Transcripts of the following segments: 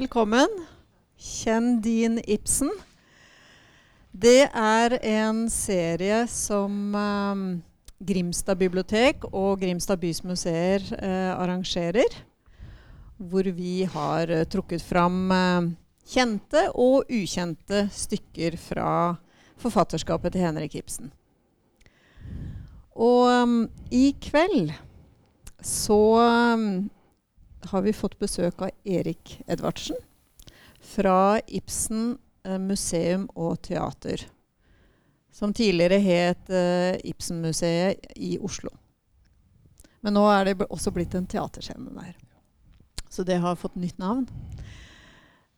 velkommen. Kjenn din Ibsen. Det er en serie som um, Grimstad bibliotek og Grimstad bys museer uh, arrangerer. Hvor vi har uh, trukket fram uh, kjente og ukjente stykker fra forfatterskapet til Henrik Ibsen. Og um, i kveld så um, har vi fått besøk av Erik Edvardsen fra Ibsen eh, museum og teater. Som tidligere het eh, Ibsenmuseet i Oslo. Men nå er det også blitt en teaterscene der. Så det har fått nytt navn.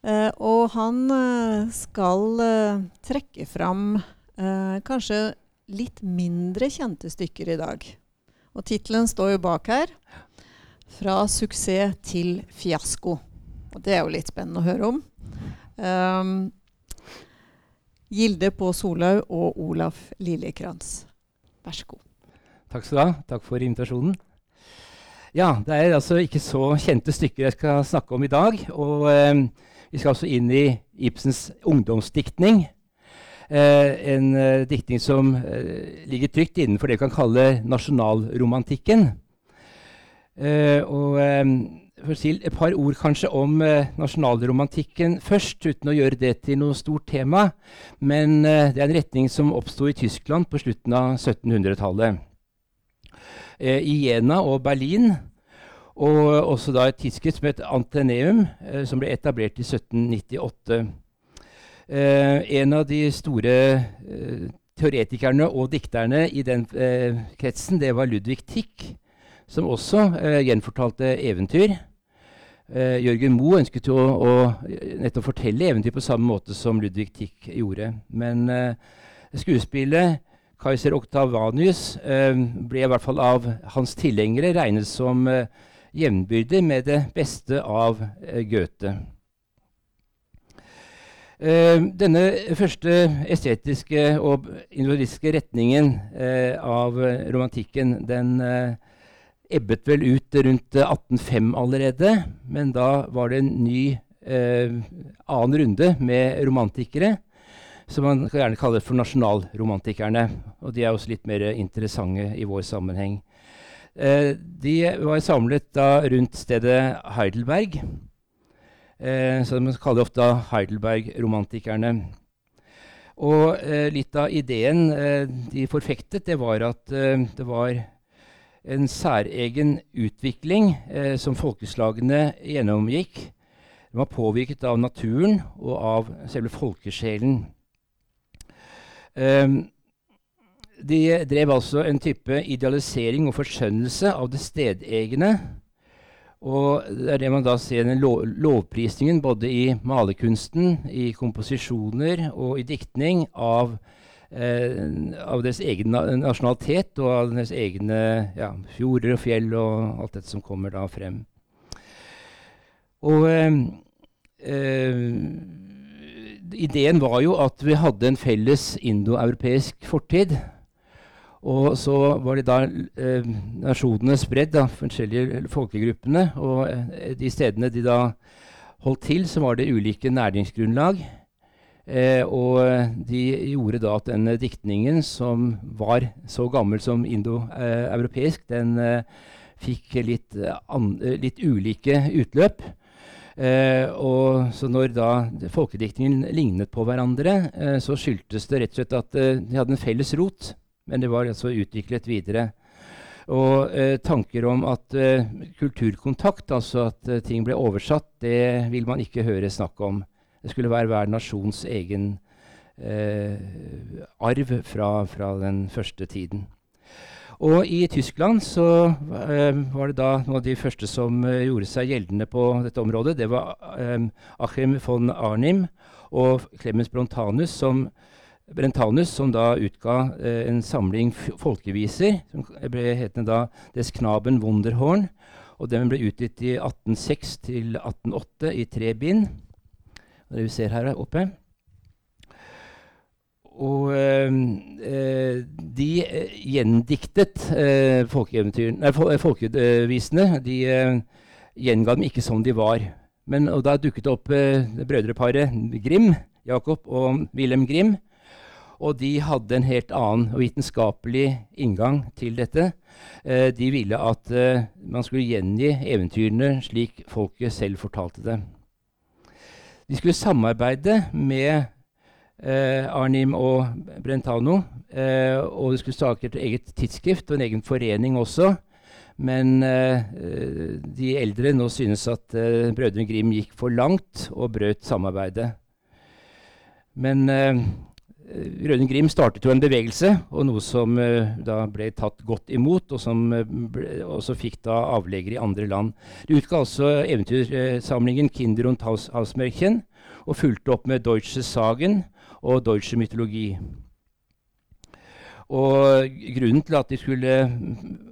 Uh, og han uh, skal uh, trekke fram kanskje litt mindre kjente stykker i dag. Og tittelen står jo bak her. 'Fra suksess til fiasko'. Og det er jo litt spennende å høre om. Um, Gilde på Solhaug og Olaf Lillekrans. Vær så god. Takk skal du ha. Takk for invitasjonen. Ja, det er altså ikke så kjente stykker jeg skal snakke om i dag. Og eh, vi skal altså inn i Ibsens ungdomsdiktning. Eh, en eh, diktning som eh, ligger trygt innenfor det vi kan kalle nasjonalromantikken. Eh, og eh, for å si et par ord kanskje om eh, nasjonalromantikken først, uten å gjøre det til noe stort tema. Men det er en retning som oppsto i Tyskland på slutten av 1700-tallet. I Jena og Berlin. Og også da et tidsskrift som het Anteneum, som ble etablert i 1798. en av de store teoretikerne og dikterne i den kretsen, det var Ludvig Tick som også eh, gjenfortalte eventyr. Eh, Jørgen Moe ønsket jo å, å, nettopp fortelle eventyr på samme måte som Ludvig Tick gjorde. Men eh, skuespillet Kaiser Octavanius eh, ble i hvert fall av hans tilhengere regnet som jevnbyrdig med det beste av Goethe. Denne første estetiske og individualistiske retningen av romantikken den ebbet vel ut rundt 1805 allerede, men da var det en ny eh, annen runde med romantikere, som man kan gjerne kalle for nasjonalromantikerne. Og de er også litt mer interessante i vår sammenheng. Eh, de var samlet da rundt stedet Heidelberg, eh, så man kaller ofte Heidelberg-romantikerne. Og eh, litt av ideen eh, de forfektet, det var at eh, det var en særegen utvikling eh, som folkeslagene gjennomgikk. Den var påvirket av naturen og av selve folkesjelen. Um, de drev altså en type idealisering og forskjønnelse av det stedegne. Og det er det man da ser den lov, lovprisningen både i malerkunsten, i komposisjoner og i diktning av eh, av deres egen nasjonalitet og av deres egne ja, fjorder og fjell og alt dette som kommer da frem. Og eh, eh, ideen var jo at vi hadde en felles indoeuropeisk fortid. Og så var det da eh, nasjonene spredd, da, forskjellige folkegruppene. Og eh, de stedene de da holdt til, så var det ulike næringsgrunnlag. Eh, og de gjorde da at den diktningen, som var så gammel som indoeuropeisk, den eh, fikk litt, an, litt, ulike utløp. Eh, og så når da folkediktningen lignet på hverandre, eh, så skyldtes det rett og slett at eh, de hadde en felles rot, men det var altså utviklet videre. Og eh, tanker om at eh, kulturkontakt, altså at eh, ting ble oversatt, det vil man ikke høre snakk om. Det skulle være hver nasjons egen eh, arv fra, fra, den første tiden. Og i Tyskland så eh, var det da noen av de første som eh, gjorde seg gjeldende på dette området. Det var eh, Achim von Arnim og Clemens Brontanus som, Brentanus, som da utga eh, en samling folkeviser som ble hetende da Des Knaben Wunderhorn. Og den ble utgitt i 1806 til 1808 i tre bind det vi ser her oppe. Og eh, de gjendiktet øh, folkevisene. De eh, gjenga dem ikke som de var. Men, og da dukket det opp eh, brødreparet Grim, Jakob og Wilhelm Grim. Og de hadde en helt annen og vitenskapelig inngang til dette. Eh, de ville at eh, man skulle gjengi eventyrene slik folket selv fortalte det. De skulle samarbeide med eh, Arnim og Brentano. Eh, og de skulle starte et eget tidsskrift og en egen forening også. Men eh, de eldre nå synes at Brødrene Grim gikk for langt og brøt samarbeidet. Men Røden Grim startet jo en bevegelse, og noe som uh, da ble tatt godt imot, og som uh, ble, også fikk da avlegger i andre land. De utga altså eventyrsamlingen 'Kinder und Haus Hausmärchen' og fulgte opp med 'Deutsche Sagen' og 'Deutsche Mytologi'. Og Grunnen til at de skulle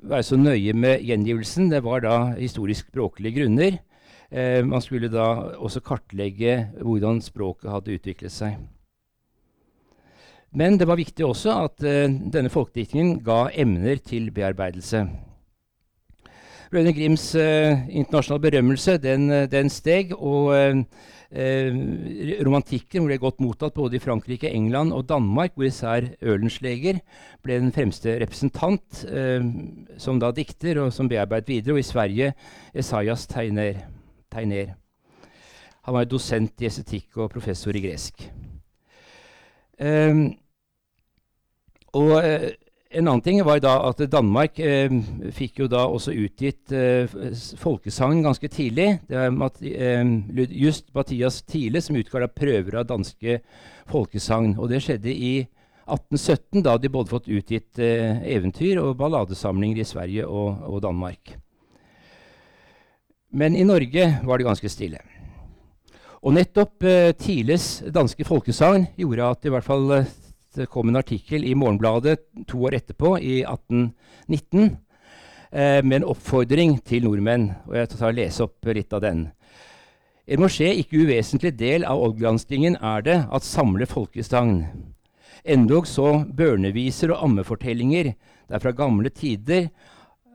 være så nøye med gjengivelsen, det var da historisk språklige grunner. Eh, man skulle da også kartlegge hvordan språket hadde utviklet seg. Men det var viktig også at uh, denne folkediktningen ga emner til bearbeidelse. Røyne Grims uh, internasjonale berømmelse den, uh, den steg, og romantikken ble godt mottatt både i Frankrike, England og Danmark, hvor især Ølensleger ble den fremste representant som da dikter og som bearbeidet videre, og i Sverige Esaias Tegner. Tegner. Han var dosent i estetikk og professor i gresk. Um, og uh, en annen ting var da at Danmark uh, fikk jo da også utgitt uh, folkesang ganske tidlig. Det er Mat just Mathias Thiele som utga prøver av danske folkesagn. Og det skjedde i 1817, da de både fått utgitt eventyr og balladesamlinger i Sverige og, og Danmark. Men i Norge var det ganske stille. Og nettopp eh, Thiles danske folkesagn gjorde at det i hvert fall eh, det kom en artikkel i Morgenbladet to år etterpå, i 1819, eh, med en oppfordring til nordmenn. og Jeg tar og leser opp litt av den. En må skje ikke uvesentlig del av oldgranskingen er det at samle folkesagn. Endog så børneviser og ammefortellinger der fra gamle tider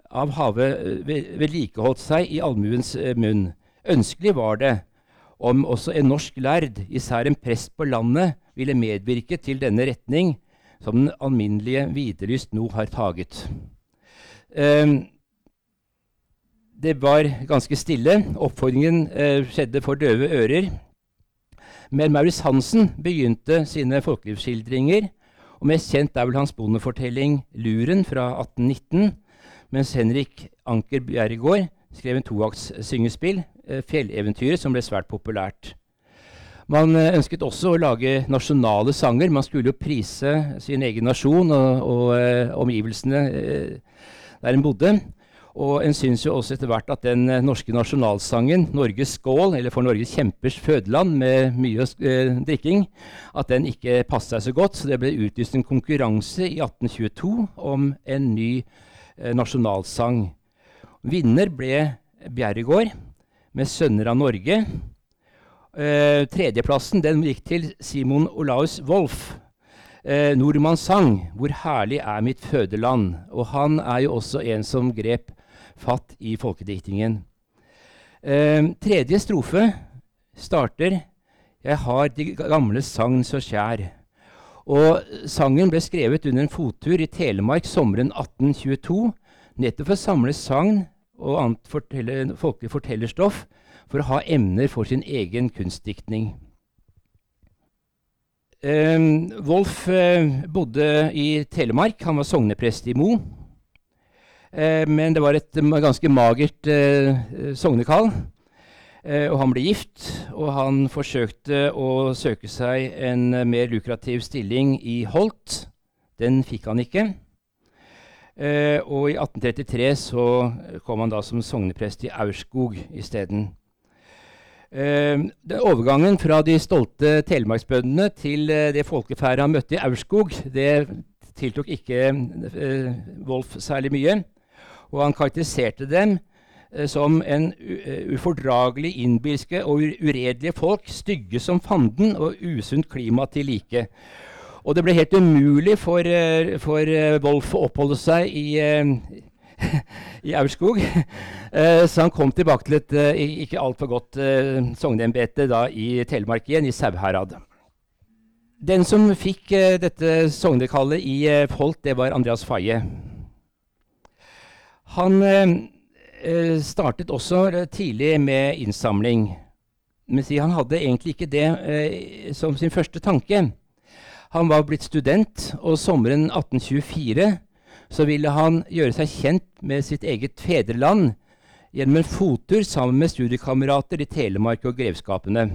av havet eh, vedlikeholdt seg i allmuens eh, munn. Ønskelig var det om også en norsk lærd, især en prest på landet, ville medvirke til denne retning som den alminnelige hvitelyst nå har taget. Um, det var ganske stille. Oppfordringen uh, skjedde for døve ører. Men Maurits Hansen begynte sine folkelivsskildringer. og Mest kjent er vel hans bondefortelling 'Luren' fra 1819, mens Henrik Anker Bjerregaard skrev en toakts syngespill fjelleventyret, som ble svært populært. Man eh, ønsket også å lage nasjonale sanger. Man skulle jo prise sin egen nasjon og, og eh, omgivelsene eh, der en bodde. Og en syns jo også etter hvert at den norske nasjonalsangen 'Norges skål', eller 'For Norges kjempers fødeland', med mye eh, drikking, at den ikke passet seg så godt. Så det ble utlyst en konkurranse i 1822 om en ny nasjonalsang. Vinner ble Bjerregaard med 'Sønner av Norge'. Eh, tredjeplassen den gikk til Simon Olaus Wolff. Eh, 'Nordmanns sang', 'Hvor herlig er mitt fødeland'. Og han er jo også en som grep fatt i folkediktningen. Eh, tredje strofe starter 'Jeg har de gamle sagn så kjær'. Og sangen ble skrevet under en fottur i Telemark sommeren 1822, nettopp for å samle sagn og annet forteller, folkelig fortellerstoff for å ha emner for sin egen kunstdiktning. Um, Wolf uh, bodde i Telemark. Han var sogneprest i Mo. Uh, men det var et ganske magert eh, sognekall. Eh, og han ble gift, og han forsøkte å søke seg en mer lukrativ stilling i Holt. Den fikk han ikke. Eh, og i 1833 så kom han da som sogneprest i Aurskog isteden. Eh, overgangen fra de stolte telemarksbøndene til eh, det folkefæret han møtte i Aurskog, det tiltok ikke Wolf særlig mye. Og han karakteriserte dem som en ufordragelig innbilske og uredelige folk, stygge som fanden og usunt klima til like. Og det ble helt umulig for, eh, for eh, Wolf å oppholde seg i, eh, i Aurskog. Så han kom tilbake til et ikke altfor godt sogneembete i Telemark igjen, i Sauherad. Den som fikk dette sognekallet i Folt, det var Andreas Faye. Han startet også tidlig med innsamling. Men han hadde egentlig ikke det eh, som sin første tanke. Han var blitt student, og sommeren 1824 så ville han gjøre seg kjent med sitt eget fedreland gjennom en fottur sammen med studiekamerater i Telemark og grevskapene.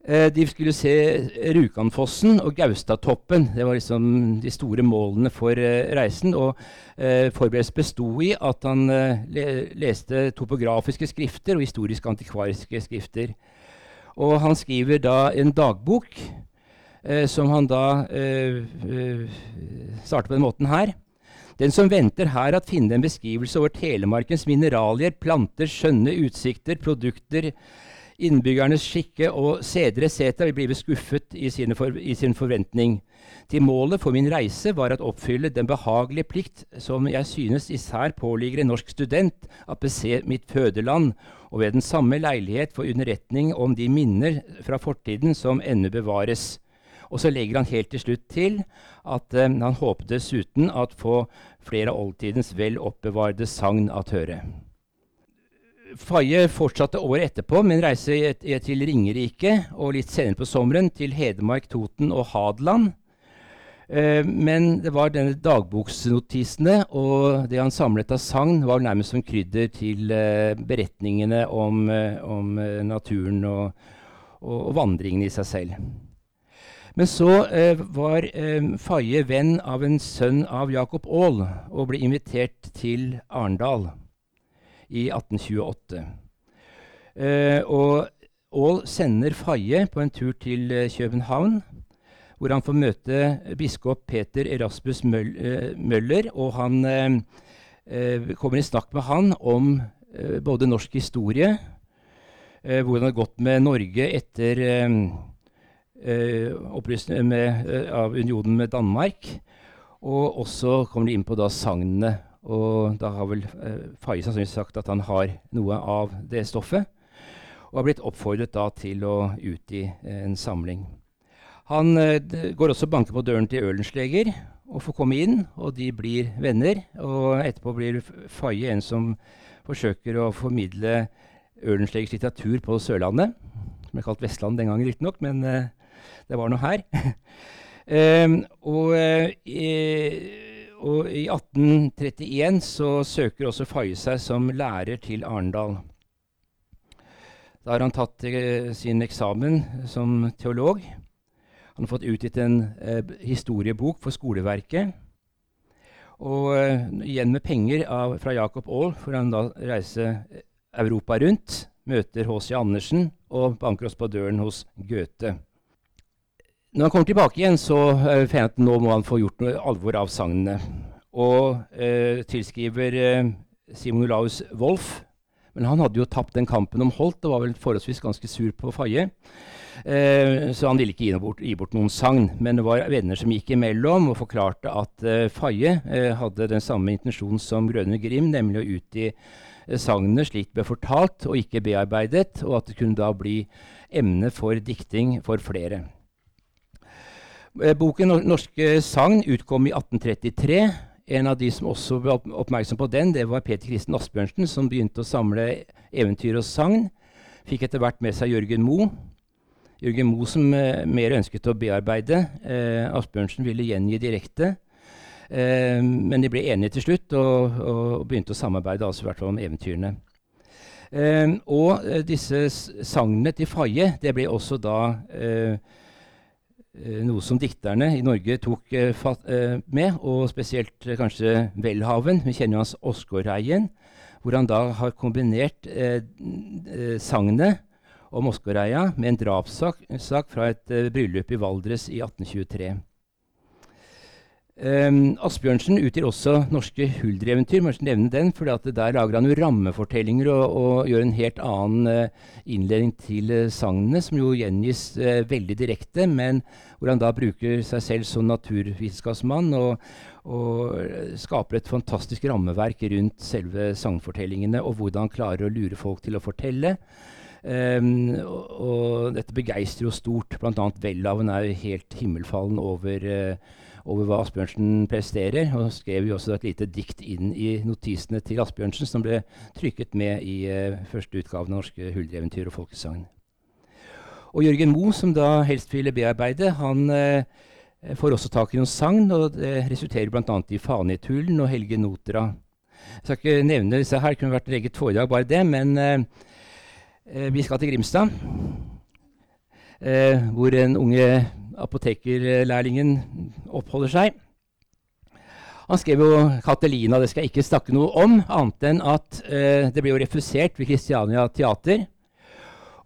Eh, de skulle se Rjukanfossen og Gaustatoppen. Det var liksom de store målene for eh, reisen. Og eh, forberedelsen besto i at han eh, le leste topografiske skrifter og historisk antikvariske skrifter. Og han skriver da en dagbok som han da eh, starter på den måten her. Den som venter her at finne en beskrivelse over Telemarkens mineralier, planter, skjønne utsikter, produkter, innbyggernes skikke og sedere etc. vil bli skuffet i, for, i, sin forventning. Til målet for min reise var at oppfylle den behagelige plikt som jeg synes især påligger en norsk student at bese mitt fødeland, og ved den samme leilighet få underretning om de minner fra fortiden som ennå bevares. Og så legger han helt til slutt til at eh, han håpet dessuten at få flere av oldtidens vel oppbevarte sagn at høre. Faye fortsatte året etterpå med en reise til Ringerike og litt senere på sommeren til Hedmark, Toten og Hadeland. Eh, men det var denne dagboksnotisene og det han samlet av sagn, var nærmest som krydder til eh, beretningene om, eh, om naturen og, og, og i seg selv. Men så eh, var eh, Faye venn av en sønn av Jacob Aall og ble invitert til Arendal i 1828. Eh, og Aall sender Faye på en tur til eh, København, hvor han får møte biskop Peter Erasmus eh, Møller, og han eh, kommer i snakk med han om både norsk historie, hvordan det har gått med Norge etter eh, med, eh, av unionen med Danmark. Og også kommer de inn på da sagnene. Og da har vel eh, Faye sagt at han har noe av det stoffet. Og har blitt oppfordret da til å utgi eh, en samling. Han eh, går også og banker på døren til Ølensleger og får komme inn, og de blir venner. Og etterpå blir Faye en som forsøker å formidle Ølenslegers litteratur på Sørlandet. Som er kalt Vestland den gangen, riktignok, men eh, det var noe her. um, og, i, og, i 1831 så søker også Faye seg som lærer til Arendal. Da har han tatt uh, sin eksamen som teolog. Han har fått utgitt en uh, historiebok for skoleverket. Og uh, igjen med penger av, fra Jacob Aall får han da reise Europa rundt, møter H.C. Andersen og banker oss på døren hos Goethe. Når han kommer tilbake igjen, så uh, finner jeg at nå må han få gjort noe alvor av sagnene. Og eh, tilskriver eh, Simon Olaus Wolff. Men han hadde jo tapt den kampen om Holt og var vel forholdsvis ganske sur på Faye. Eh, så han ville ikke gi bort, gi bort, noen sagn. Men det var venner som gikk imellom og forklarte at eh, Faye uh, hadde den samme intensjonen som Grønne Grim, nemlig å utgi sagnene slik det ble fortalt og ikke bearbeidet, og at det kunne da bli emne for dikting for flere. Eh, boken 'Norske sagn' utkom i 1833. En av de som også ble oppmerksom på den, det var Peter Kristen Asbjørnsen, som begynte å samle eventyr og sagn. Fikk etter hvert med seg Jørgen Moe. Jørgen Moe som eh, mer ønsket å bearbeide. Eh, Asbjørnsen ville gjengi direkte. Eh, men de ble enige til slutt og, og begynte å samarbeide altså i hvert fall om eventyrene. Eh, og eh, disse sagnene til Faye det ble også da noe som dikterne i Norge tok eh, fat, eh, med, og spesielt kanskje Welhaven. Vi kjenner jo hans Åsgårdreien, hvor han da har kombinert eh, sagnet om Åsgårdreia med en drapssak fra et bryllup i Valdres i 1823. Um, Asbjørnsen utgir også norske huldreeventyr. Skal nevne den, for Der lager han jo rammefortellinger og, og gjør en helt annen uh, innledning til uh, sagnene, som jo gjengis uh, veldig direkte, men hvor han da bruker seg selv som naturvitenskapsmann og, og skaper et fantastisk rammeverk rundt selve sangfortellingene, og hvordan han klarer å lure folk til å fortelle. Um, og, og, dette begeistrer jo stort. Annet Welhaven er jo helt himmelfallen over uh, over hva Asbjørnsen presterer. Og skrev jo også et lite dikt inn i notisene til Asbjørnsen, som ble trykket med i uh, første utgaven av Norske huldeeventyr og folkesagn. Og Jørgen Moe, som da helst ville bearbeide, han uh, får også tak i noen sagn, og det resulterer bl.a. i Fanitulen og Helge Notra. Jeg skal ikke nevne disse her, det kunne vært et eget foredrag bare det, men uh, vi skal til Grimstad. hvor en unge apotekerlærlingen oppholder seg. Han skrev jo 'Catelina', det skal jeg ikke snakke noe om, annet enn at eh, det ble jo refusert ved Christiania Teater.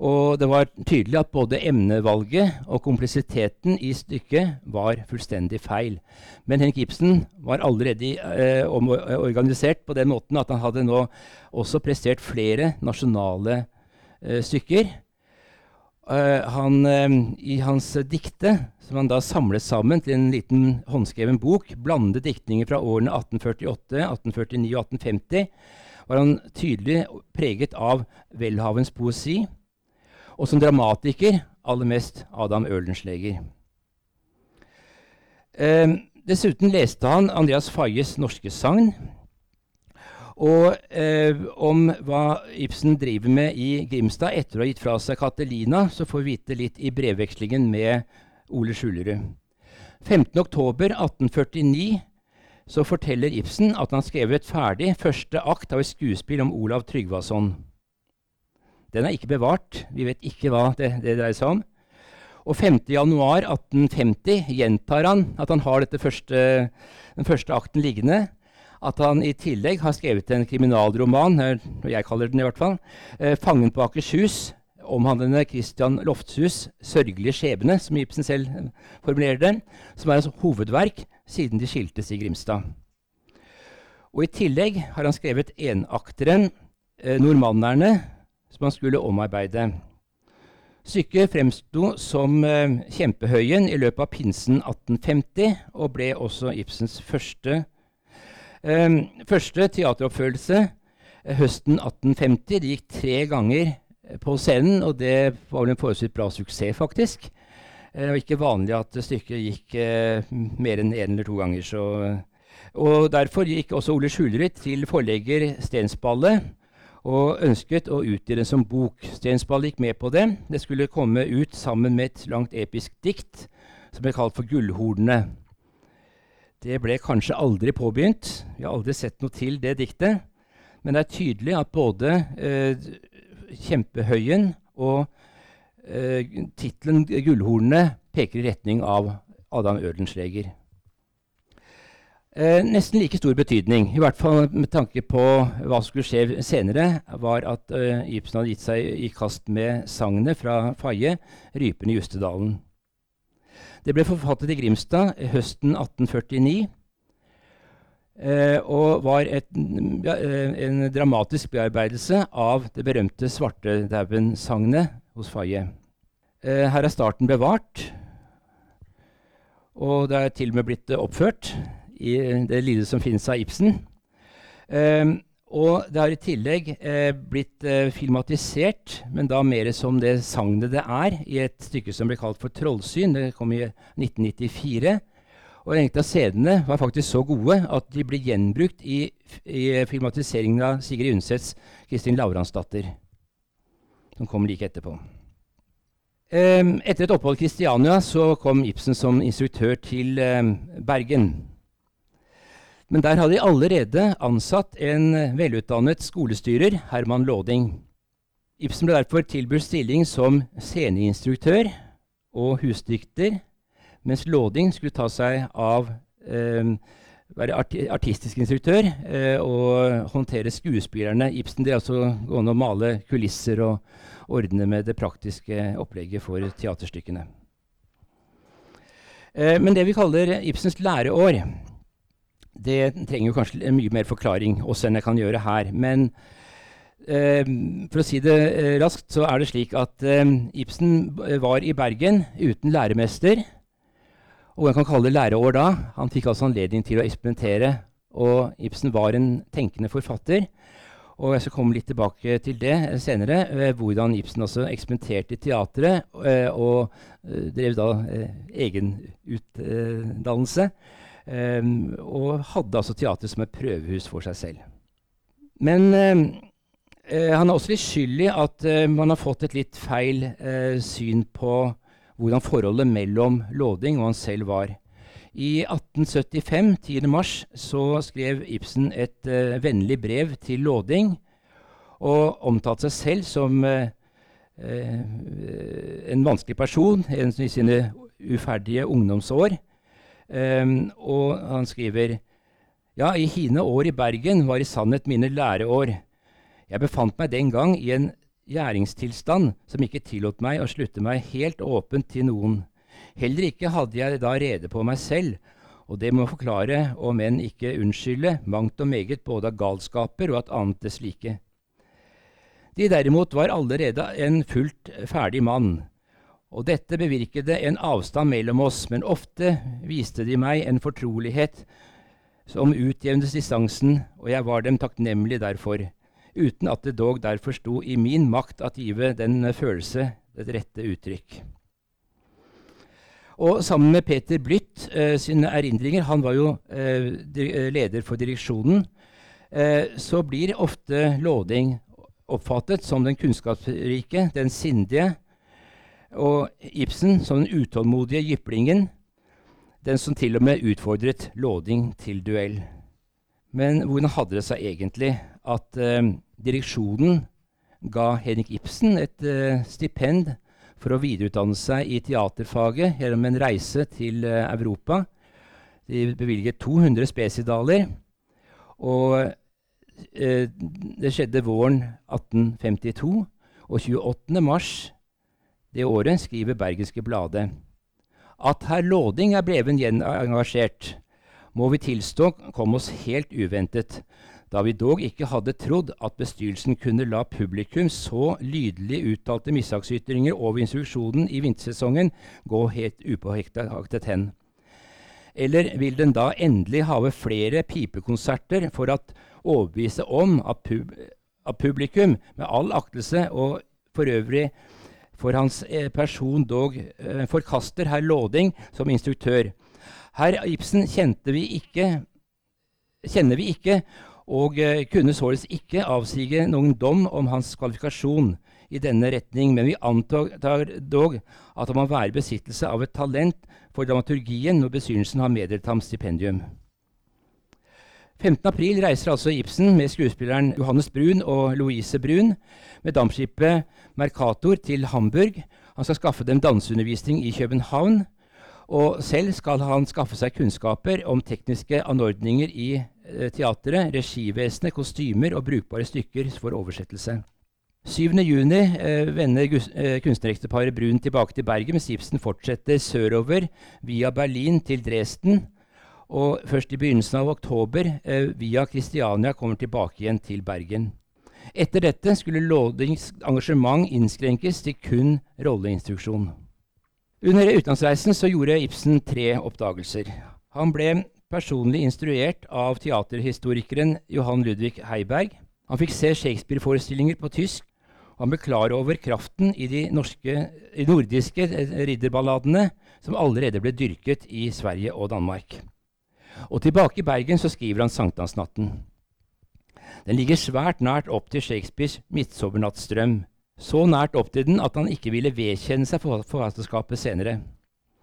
Og det var tydelig at både emnevalget og komplisiteten i stykket var fullstendig feil. Men Henrik Ibsen var allerede eh, organisert på den måten at han hadde nå også prestert flere nasjonale eh, stykker. Uh, han, uh, I hans dikte, som han da samlet sammen til en liten håndskreven bok, blandet diktninger fra årene 1848, 1849 og 1850, var han tydelig preget av Welhavens poesi, og som dramatiker aller mest Adam Ørlensleger. Uh, dessuten leste han Andreas Fayes norske sagn, og eh, om hva Ibsen driver med i Grimstad etter å ha gitt fra seg Catelina, så får vi vite litt i brevvekslingen med Ole Skjulerud. 15.10.1849 så forteller Ibsen at han skrevet ferdig første akt av et skuespill om Olav Tryggvason. Den er ikke bevart. Vi vet ikke hva det, det dreier seg om. Og 5.1.1850 gjentar han at han har første, den første akten liggende at han i tillegg har skrevet en kriminalroman, jeg kaller den i hvert fall, eh, 'Fangen på Akershus', omhandlende Christian Loftshus' sørgelige skjebne, som Ibsen selv eh, formulerer det, som er hans hovedverk siden de skiltes i Grimstad. Og I tillegg har han skrevet enakteren eh, 'Normannerne', som han skulle omarbeide. Stykket fremsto som eh, Kjempehøyen i løpet av pinsen 1850, og ble også Ibsens første første teateroppførelse uh, høsten 1850. Det gikk tre ganger uh, på scenen, og det var vel en forholdsvis bra suksess, faktisk. Det var ikke vanlig at stykket gikk mer enn én en eller to ganger. Så, og Derfor gikk også Ole Skjulerud til forlegger Stensballet og ønsket å utgi den som bok. Stensball gikk med på det. Det skulle komme ut sammen med et langt episk dikt som ble kalt for Gullhornene. Det ble kanskje aldri påbegynt. Vi har aldri sett noe til det diktet. Men det er tydelig at både eh, Kjempehøyen og eh, tittelen 'Gullhornene' peker i retning av Adam Ødensleger. Eh, nesten like stor betydning, i hvert fall med tanke på hva som skulle skje senere, var at eh, Ibsen hadde gitt seg i kast med sagnet fra Faye, 'Rypen i Justedalen'. Det ble forfattet i Grimstad høsten 1849. Eh, og var et, ja, eh, en dramatisk bearbeidelse av det berømte Svartedauden-sagnet hos Faye. Eh, her er starten bevart, og det er til og med blitt oppført i det lille som finnes av Ibsen. Eh, og det har i tillegg eh, blitt eh, filmatisert, men da mer som det sagnet det er, i et stykke som ble kalt for 'Trollsyn'. Det kom i 1994. Og enkelte av scenene var faktisk så gode at de ble gjenbrukt i, i filmatiseringen av Sigrid Undsets 'Kristin Lavransdatter', som kom like etterpå. Um, etter et opphold i Kristiania så kom Ibsen som instruktør til um, Bergen. Men der hadde de allerede ansatt en velutdannet skolestyrer, Herman Låding. Ibsen ble derfor tilbudt stilling som sceneinstruktør og husdikter, mens Låding skulle ta seg av eh, være art artistisk instruktør eh, og håndtere skuespillerne. Ibsen drev altså gående og male kulisser og ordne med det praktiske opplegget for teaterstykkene. Eh, men det vi kaller Ibsens læreår, det trenger jo kanskje mye mer forklaring også enn jeg kan gjøre her. Men eh, for å si det eh, raskt, så er det slik at eh, Ibsen var i Bergen uten læremester. Og jeg kan kalle det læreår da. Han fikk altså anledning til å eksperimentere. Og Ibsen var en tenkende forfatter. Og jeg skal komme litt tilbake til det senere, eh, hvordan Ibsen også eksperimenterte i teatret eh, og eh, drev da egenutdannelse. Og hadde altså teatret som et prøvehus for seg selv. Men han er også litt skyld i at man har fått et litt feil syn på hvordan forholdet mellom Låding og han selv var. I 1875, 10. mars, så skrev Ibsen et uh, vennlig brev til Låding og omtalte seg selv som uh, en vanskelig person en, i sine uferdige ungdomsår. Um, og han skriver Ja, i hine år i Bergen var i sannhet mine læreår. Jeg befant meg den gang i en gjæringstilstand som ikke tillot meg å slutte meg helt åpent til noen. Heller ikke hadde jeg da rede på meg selv, og det må forklare, om enn ikke unnskylde, mangt og meget både av galskaper og at annet det slike. De derimot var allerede en fullt ferdig mann, og dette bevirkede en avstand mellom oss, men ofte viste de meg en fortrolighet som utjevnet distansen, og jeg var dem takknemlig derfor, uten at det dog derfor sto i min makt at give den følelse det rette uttrykk. Og sammen med Peter Blytt eh, sine erindringer, han var jo eh, eh, leder for direksjonen, eh, så blir ofte Låding oppfattet som den kunnskapsrike, den sindige, og Ibsen som den utålmodige jyplingen, den som til og med utfordret Låding til duell. Men hvordan hadde det seg egentlig at eh, direksjonen ga Henrik Ibsen et eh, stipend for å videreutdanne seg i teaterfaget gjennom en reise til eh, Europa. De bevilget 200 spesidaler. Og uh, det skjedde våren 1852. Og 28. mars det året skriver Bergenske Blade at herr Låding er bleven gjenengasjert, må vi tilstå kom oss helt uventet, da vi dog ikke hadde trodd at bestyrelsen kunne la publikum så lydelig uttalte mishagsytringer over instruksjonen i vintersesongen gå helt upåhektet hen. Eller vil den da endelig have flere pipekonserter for å overbevise om at, pub at, publikum, med all aktelse og for øvrig for hans eh, person dog eh, forkaster herr Låding som instruktør. Herr Ibsen kjente vi ikke, kjenner vi ikke, og eh, kunne således ikke avsige noen dom om hans kvalifikasjon i denne retning, men vi antar dog at han må være i besittelse av et talent for dramaturgien når besynelsen har meddelt ham stipendium. 15.4 reiser altså Ibsen med skuespilleren Johannes Brun og Louise Brun med dampskipet Mercator til Hamburg. Han skal skaffe dem danseundervisning i København. Og selv skal han skaffe seg kunnskaper om tekniske anordninger i eh, teatret, regivesenet, kostymer og brukbare stykker for oversettelse. 7.6 eh, vender eh, kunstnerekteparet Brun tilbake til Bergen, mens Ibsen fortsetter sørover via Berlin til Dresden. Og først i begynnelsen av oktober, eh, via Kristiania, kommer tilbake igjen til Bergen. Etter dette skulle Lådings engasjement innskrenkes til kun rolleinstruksjon. Under utenlandsreisen så gjorde Ibsen tre oppdagelser. Han ble personlig instruert av teaterhistorikeren Johan Ludvig Heiberg. Han fikk se Shakespeare-forestillinger på tysk. Han ble klar over kraften i de norske, nordiske ridderballadene som allerede ble dyrket i Sverige og Danmark. Og tilbake i Bergen så skriver han Sankthansnatten. Den ligger svært nært opp til Shakespeares 'Midtsommernattsdrøm', så nært opp til den at han ikke ville vedkjenne seg forfatterskapet senere.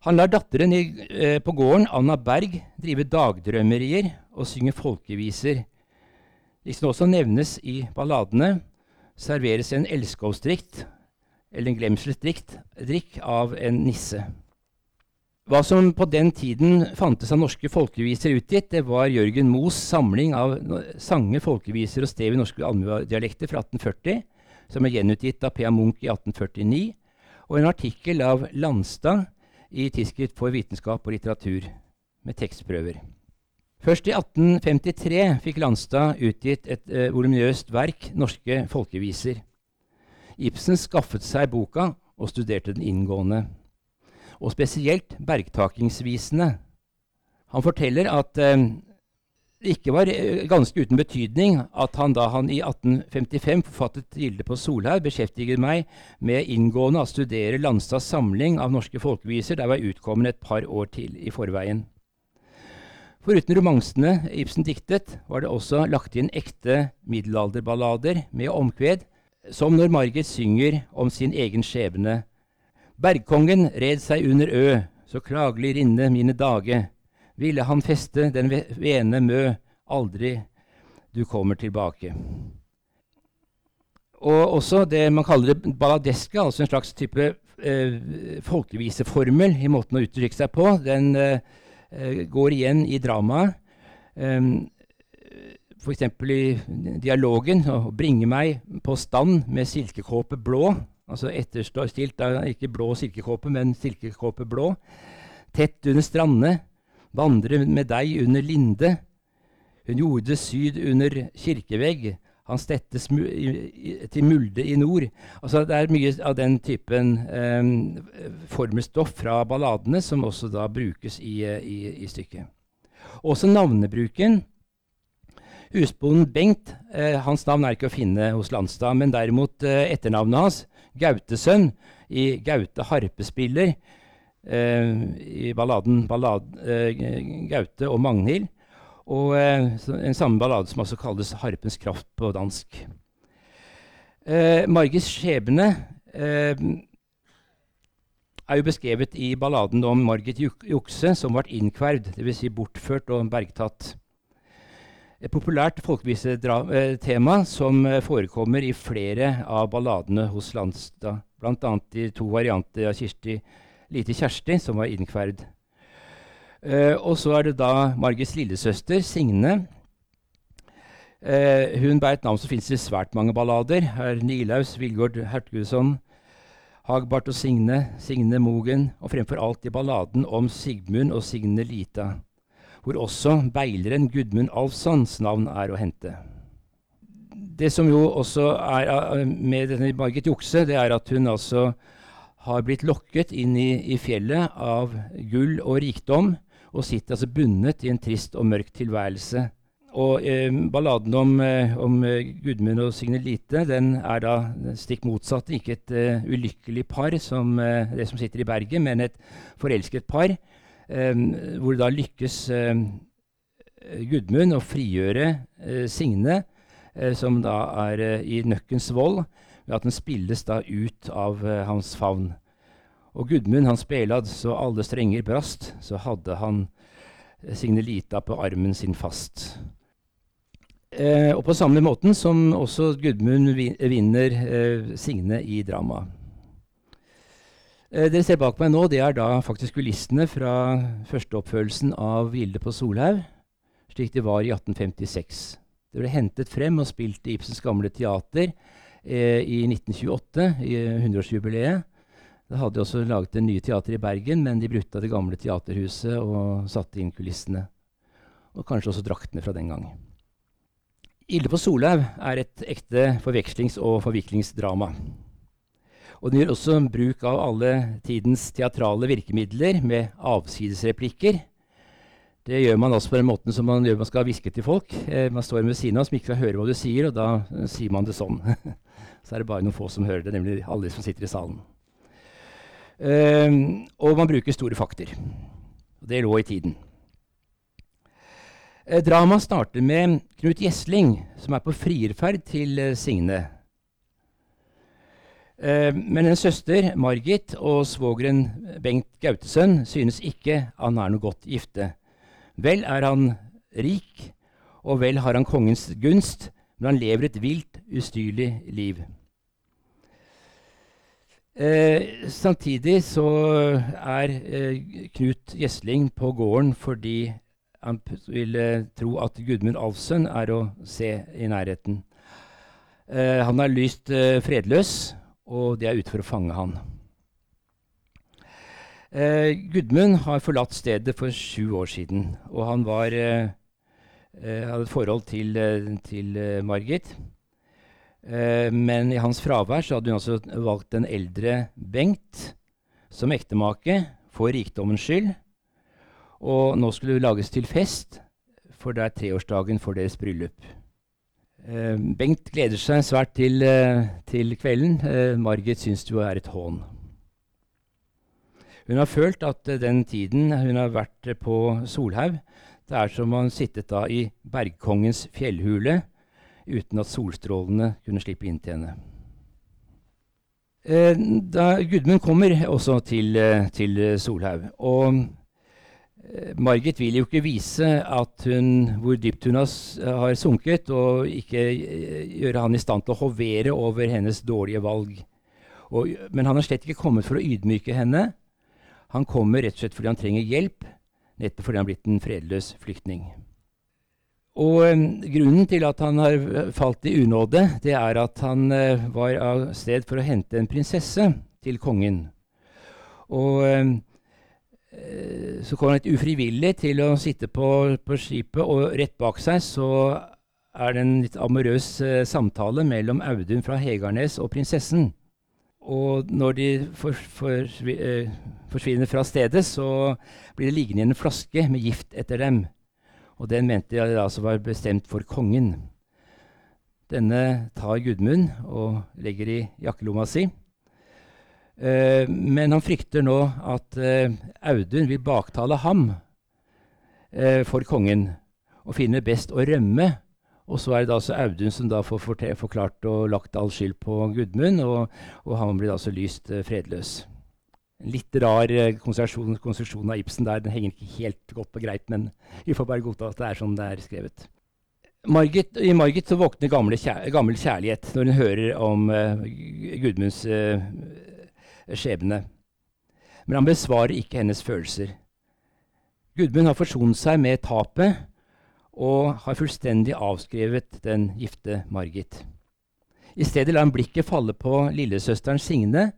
Han lar datteren i, eh, på gården, Anna Berg, drive dagdrømmerier og synge folkeviser. Liksom også nevnes i balladene, serveres en elskovsdrikt, eller en glemselsdrikk, av en nisse. Hva som på den tiden fantes av norske folkeviser utgitt, det var Jørgen Moes samling av sanger, folkeviser og stev i norske allmuedialekter fra 1840 som er gjenutgitt av P.A. Munch i 1849, og en artikkel av Landstad i Tidsskrift for vitenskap og litteratur, med tekstprøver. Først i 1853 fikk Landstad utgitt et eh, voluminøst verk, 'Norske folkeviser'. Ibsen skaffet seg boka og studerte den inngående, og spesielt bergtakingsvisene. Han forteller at eh, det ikke var eh, ganske uten betydning at han da han i 1855 forfattet 'Gilde på Solhaug', beskjeftiget meg med inngående å studere Landstads samling av norske folkeviser, der var utkommet et par år til i forveien. Foruten romansene Ibsen diktet, var det også lagt inn ekte middelalderballader med omkved, som når Margit synger om sin egen skjebne. Bergkongen red seg under ø, så klagelig rinne mine dage ville han feste den vene mø, aldri du kommer tilbake. Og også det man kaller det balladeska, altså en slags type eh, folkeviseformel i måten å uttrykke seg på, den eh, eh går igjen i dramaet. Um, F.eks. i dialogen 'Å bringe meg på stand med silkekåpe blå'. Altså etterstilt, ikke blå silkekåpe, men silkekåpe blå. Tett under strandene vandre med deg under linde. Hun gjorde syd under kirkevegg, han stette til mulde i nord. Altså, det er mye av den typen eh, formelstoff fra balladene som også da brukes i, i, i stykket. Også navnebruken. Husbonden Bengt, eh, hans navn er ikke å finne hos Landstad, men derimot eh, etternavnet hans, Gautesønn, i Gaute harpespiller, Eh, i balladen ballad, eh, Gaute og Magnhild. Og eh, en samme ballade som også kalles 'Harpens kraft' på dansk. Margits skjebne er jo beskrevet i balladen om Margit Jukse, som ble innkvervd, dvs. Si bortført og bergtatt. Et populært folkevisetema som forekommer i flere av balladene hos Landstad, bl.a. i to varianter av Kirsti lite Kjersti, som var innkverd. Uh, og så er det da Margits lillesøster, Signe. Uh, hun bærer et navn som finnes i svært mange ballader. Her Nilaus, Vilgård Hertugusson, Hagbart og Signe, Signe Mogen, og fremfor alt i balladen om Sigmund og Signe Lita, hvor også beileren Gudmund Alfsans navn er å hente. Det som jo også er uh, med denne Margit Jukse, det er at hun altså har blitt lokket inn i, i, fjellet av gull og rikdom, og sitter altså bundet i en trist og mørk tilværelse. Og eh, balladen om, eh, om eh, Gudmund og Signe Lite den er da stikk motsatt. Ikke et uh, ulykkelig par som uh, det som sitter i Bergen, men et forelsket par. Hvor det da lykkes Gudmund å frigjøre Signe, som da er i Nøkkens vold ved at den spilles da ut av hans favn. Og Gudmund han spelad så alle strenger brast, så hadde han eh, Signe Lita på armen sin fast. Eh, og på samme måten som også Gudmund vinner eh, Signe i dramaet. Eh, dere ser bak meg nå, det er da faktisk kulissene fra førsteoppførelsen av 'Gilde på Solhaug', slik det var i 1856. Det ble hentet frem og spilt i Ibsens gamle teater eh, i 1928, i 100-årsjubileet. Da hadde de også laget det nye teateret i Bergen, men de brukte det gamle teaterhuset og satte inn kulissene. Og kanskje også draktene fra den gang. 'Gilde på Solhaug' er et ekte forvekslings- og forviklingsdrama. Og den gjør også bruk av alle tidens teatrale virkemidler med avsidesreplikker. Det gjør man også på den måten som man gjør man skal hviske til folk. Eh, man står ved siden av som ikke skal høre hva du sier, og da eh, sier man det sånn. Så er det bare noen få som hører det, nemlig alle som sitter i salen. Eh, og man bruker store fakter. Det lå i tiden. Uh, Dramaet starter med Knut Gjesling, som er på frierferd til uh, Signe. Uh, men en søster, Margit, og svogeren Bengt Gautesønn synes ikke han er noe godt gifte. Vel er han rik, og vel har han kongens gunst, men han lever et vilt, ustyrlig liv. Eh, samtidig så er eh, Knut Gjesling på gården fordi han vil eh, tro at Gudmund Alfsen er å se i nærheten. Eh, han er lyst eh, fredløs, og de er ute for å fange han. Eh, Gudmund har forlatt stedet for sju år siden, og han var, eh, eh hadde et forhold til, eh, til eh, Margit. Eh, men i hans fravær så hadde hun altså valgt den eldre Bengt som ektemake for rikdommens skyld. Og nå skulle det lages til fest, for det er treårsdagen for deres bryllup. Eh, Bengt gleder seg svært til, eh, til kvelden. Eh, Margit syns det jo er et hån. Hun har følt at den tiden hun har vært på Solhaug, det er som om hun sittet da i bergkongens fjellhule uten at solstrålene kunne slippe inn til henne. Da Gudmund kommer også til, til Solhaug. Og Margit vil jo ikke vise at hun, hvor dypt hun har, har sunket, og ikke eh, gjøre han i stand til å hovere over hennes dårlige valg. Og, men han har slett ikke kommet for å ydmyke henne. Han kommer rett og slett fordi han trenger hjelp, nettopp fordi han har blitt en fredløs flyktning. Og um, Grunnen til at han har eh, falt i unåde, det er at han uh, var av sted for å hente en prinsesse til kongen. Og um, så kommer han litt ufrivillig til å sitte på, på, skipet, og rett bak seg så er det en litt amorøs eh, samtale mellom Audun fra Hegarnes og prinsessen. Og når de for, for, forsvinner fra stedet, så blir det liggende igjen en flaske med gift etter dem og den mente de altså var bestemt for kongen. Denne tar Gudmund og legger i jakkelomma si. Uh, men han frykter nå at uh, Audun vil baktale ham uh, for kongen, og finner best å rømme. Og så er det altså Audun som da får forklart og lagt all skyld på Gudmund, og, og han blir altså lyst fredløs. Litt rar eh, konstruksjon, konstruksjon, av Ibsen der. Den henger ikke helt godt på greit, men vi får bare godta at det er sånn det er skrevet. Margit, I Margit så våkner gammel kjærlighet når hun hører om uh, Gudmunds uh, skjebne. Men han besvarer ikke hennes følelser. Gudmund har forsonet seg med tapet og har fullstendig avskrevet den gifte Margit. I stedet lar han blikket falle på lillesøsteren Signe,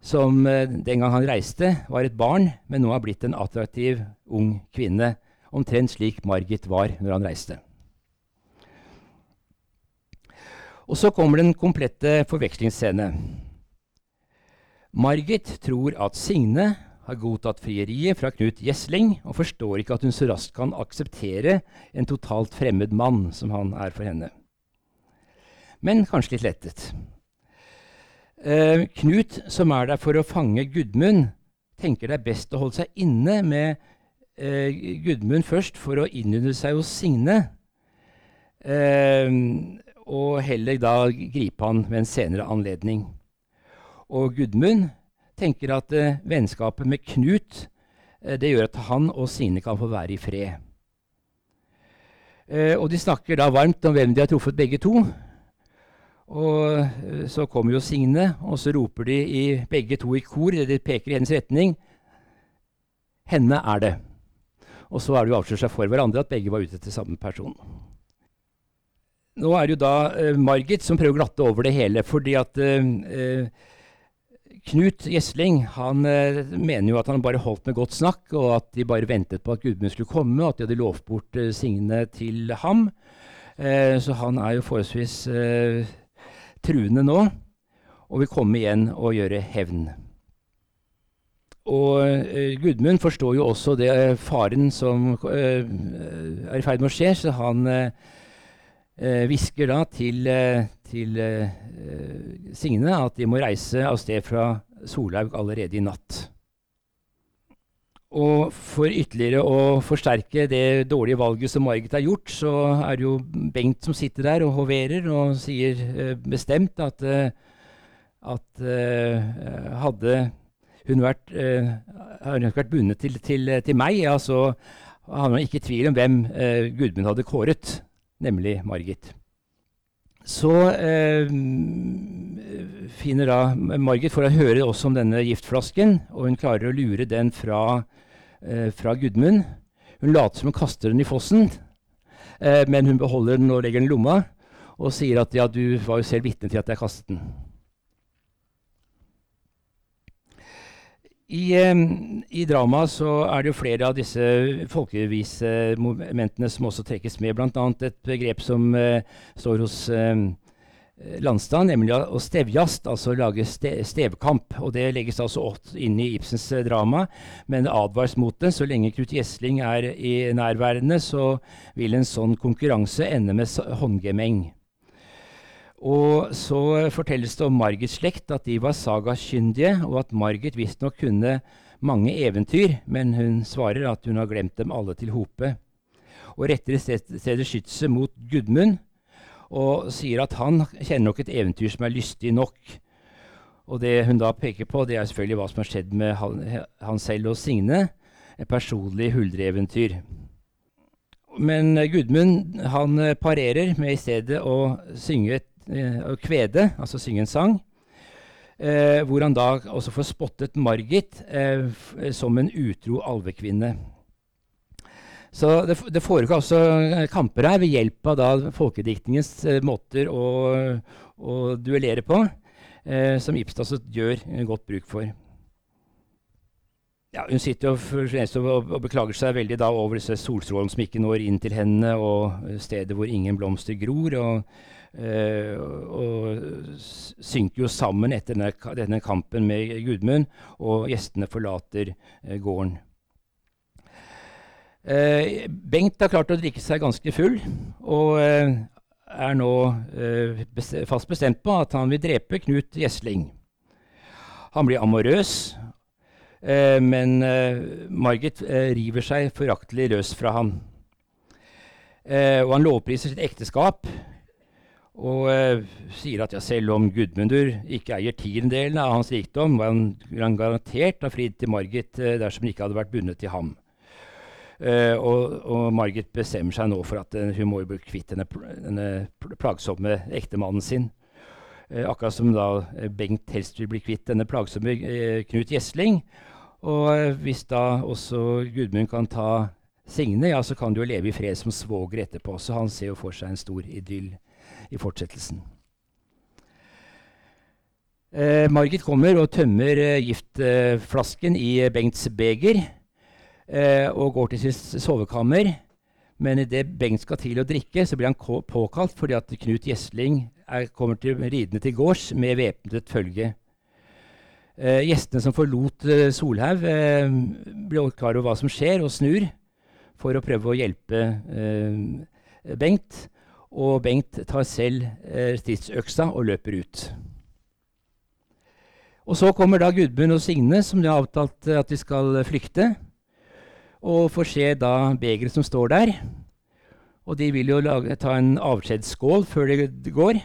som eh, den gang han reiste, var et barn, men nå har blitt en attraktiv ung kvinne. Omtrent slik Margit var når han reiste. Og så kommer den komplette forvekslingsscene. Margit tror at Signe har godtatt frieriet fra Knut Gjesling, og forstår ikke at hun så raskt kan akseptere en totalt fremmed mann som han er for henne. Men kanskje litt lettet. Eh, Knut, som er der for å fange Gudmund, tenker det er best å holde seg inne med eh, Gudmund først for å innunde seg hos Signe, eh, og heller da gripe han ved en senere anledning. Og Gudmund tenker at eh, vennskapet med Knut eh, det gjør at han og Signe kan få være i fred. Eh, og de snakker da varmt om hvem de har truffet begge to. Og eh, så kommer jo Signe, og så roper de i begge to i kor, de peker i hennes retning. Henne er det. Og så er det jo avslørt seg for hverandre at begge var ute etter samme person. Nå er det jo da uh, Margit som prøver å glatte over det hele, fordi at uh, Knut Gjesling han mener jo at han bare holdt med godt snakk, og at de bare ventet på at Gudmund skulle komme, og at de hadde lovt bort Signe til ham. så han er jo forholdsvis truende nå og vil komme igjen og gjøre hevn. Og Gudmund forstår jo også det faren som er i ferd med å skje, så han hvisker da til, til Signe at de må reise av sted fra Solhaug allerede i natt. Og for ytterligere å forsterke det dårlige valget som Margit har gjort, så er det jo Bengt som sitter der og hoverer og sier eh, bestemt at, eh, at eh, hadde hun vært, eh, hun vært bundet til, til, til, meg, ja, så hadde man ikke tvil om hvem eh, Gudmund hadde kåret, nemlig Margit. Så eh, finner da Margit får høre også om denne giftflasken, og hun klarer å lure den fra eh, fra Gudmund. Hun later som hun kaster den i fossen, eh, men hun beholder den og legger den i lomma og sier at ja, du var jo selv vitne til at jeg kastet den. I, I dramaet så er det jo flere av disse folkevisemomentene som også trekkes med, bl.a. et begrep som uh, står hos uh, Landstad, nemlig å stevjast, altså lage ste stevkamp. Og det legges altså inn i Ibsens drama, men advares mot det. Så lenge Knut Gjesling er i nærværende, så vil en sånn konkurranse ende med håndgemeng. Og så fortelles det om Margits slekt, at de var sagakyndige, og at Margit visstnok kunne mange eventyr, men hun svarer at hun har glemt dem alle til hope. Og retter i stedet skytset mot Gudmund og sier at han kjenner nok et eventyr som er lystig nok. Og det hun da peker på, det er selvfølgelig hva som har skjedd med han, han selv og Signe. Et personlig huldreeventyr. Men Gudmund han parerer med i stedet å synge et eh, kvede, altså synge en sang. Eh, hvor han da også får spottet Margit eh, som en utro alvekvinne. Så det, det foregår eh, kamper her ved hjelp av da folkediktningens eh, måter å, å, duellere på, eh, som Ibsen altså gjør godt bruk for. Ja, hun sitter og, og, og, beklager seg veldig da over disse solstrålene som ikke når inn til henne, og stedet hvor ingen blomster gror. og og synker jo sammen etter denne, denne kampen med Gudmund, og gjestene forlater uh, gården. Uh, Bengt har klart å drikke seg ganske full, og er nå fast bestemt på at han vil drepe Knut Gjesling. Han blir amorøs, men Margit river seg foraktelig løs fra ham. og han lovpriser sitt ekteskap og eh, sier at ja, selv om Gudmundur ikke eier tiendedelen av hans rikdom, var han, han garantert ha fridd til Margit eh, dersom hun ikke hadde vært bundet til ham. Eh, og, og, Margit bestemmer seg nå for at uh, hun må bli kvitt denne, denne plagsomme ektemannen sin. Uh, akkurat som da Bengt helst vil bli kvitt denne plagsomme Knut Gjesling. Og hvis da også Gudmund kan ta Signe, ja, så kan du jo leve i fred som svoger etterpå. Så han ser jo for seg en stor idyll i fortsettelsen. Eh, Margit kommer og tømmer eh, giftflasken i eh, Bengts beger eh, og går til sitt sovekammer. Men idet Bengt skal til å drikke, så blir han påkalt fordi at Knut Gjesling er, kommer til, ridende til gårds med væpnet følge. Eh, gjestene som forlot eh, Solhaug, eh, blir klar over hva som skjer, og snur for å prøve å hjelpe Bengt. Og Bengt tar selv eh, stridsøksa og løper ut. Og Så kommer da Gudmund og Signe, som de har avtalt at de skal flykte. Og får se da begeret som står der. Og de vil jo lage, ta en avskjedsskål før de går.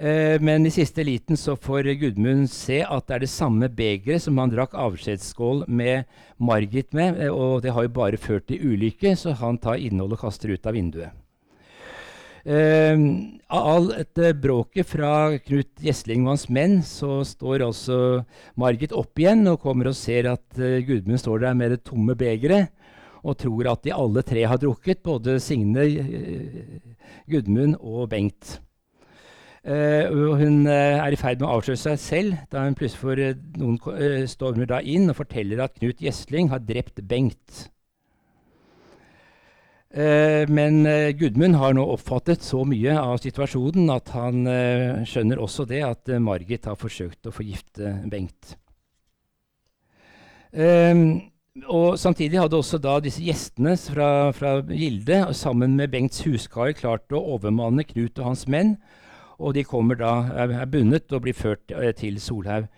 Eh, men i siste liten så får Gudmund se at det er det samme begeret som han drakk avskjedsskål med Margit med, eh, og det har jo bare ført til ulykke, så han tar innholdet og kaster ut av vinduet. Uh, av all dette bråket fra Knut Gjesling og hans menn, så står altså Margit opp igjen og kommer og ser at uh, Gudmund står der med det tomme begeret, og tror at de alle tre har drukket, både Signe, uh, Gudmund og Bengt. Uh, hun uh, er i ferd med å avsløre seg selv da hun plutselig får uh, noen stormer da inn og forteller at Knut Gjesling har drept Bengt. Eh, men eh, Gudmund har nå oppfattet så mye av situasjonen at han eh, skjønner også det at Margit har forsøkt å forgifte Bengt. Eh, og Samtidig hadde også da disse gjestene fra, fra Gilde sammen med Bengts huskar klart å overmanne Knut og hans menn. Og de kommer da, er, bundet og blir ført til Solhaug.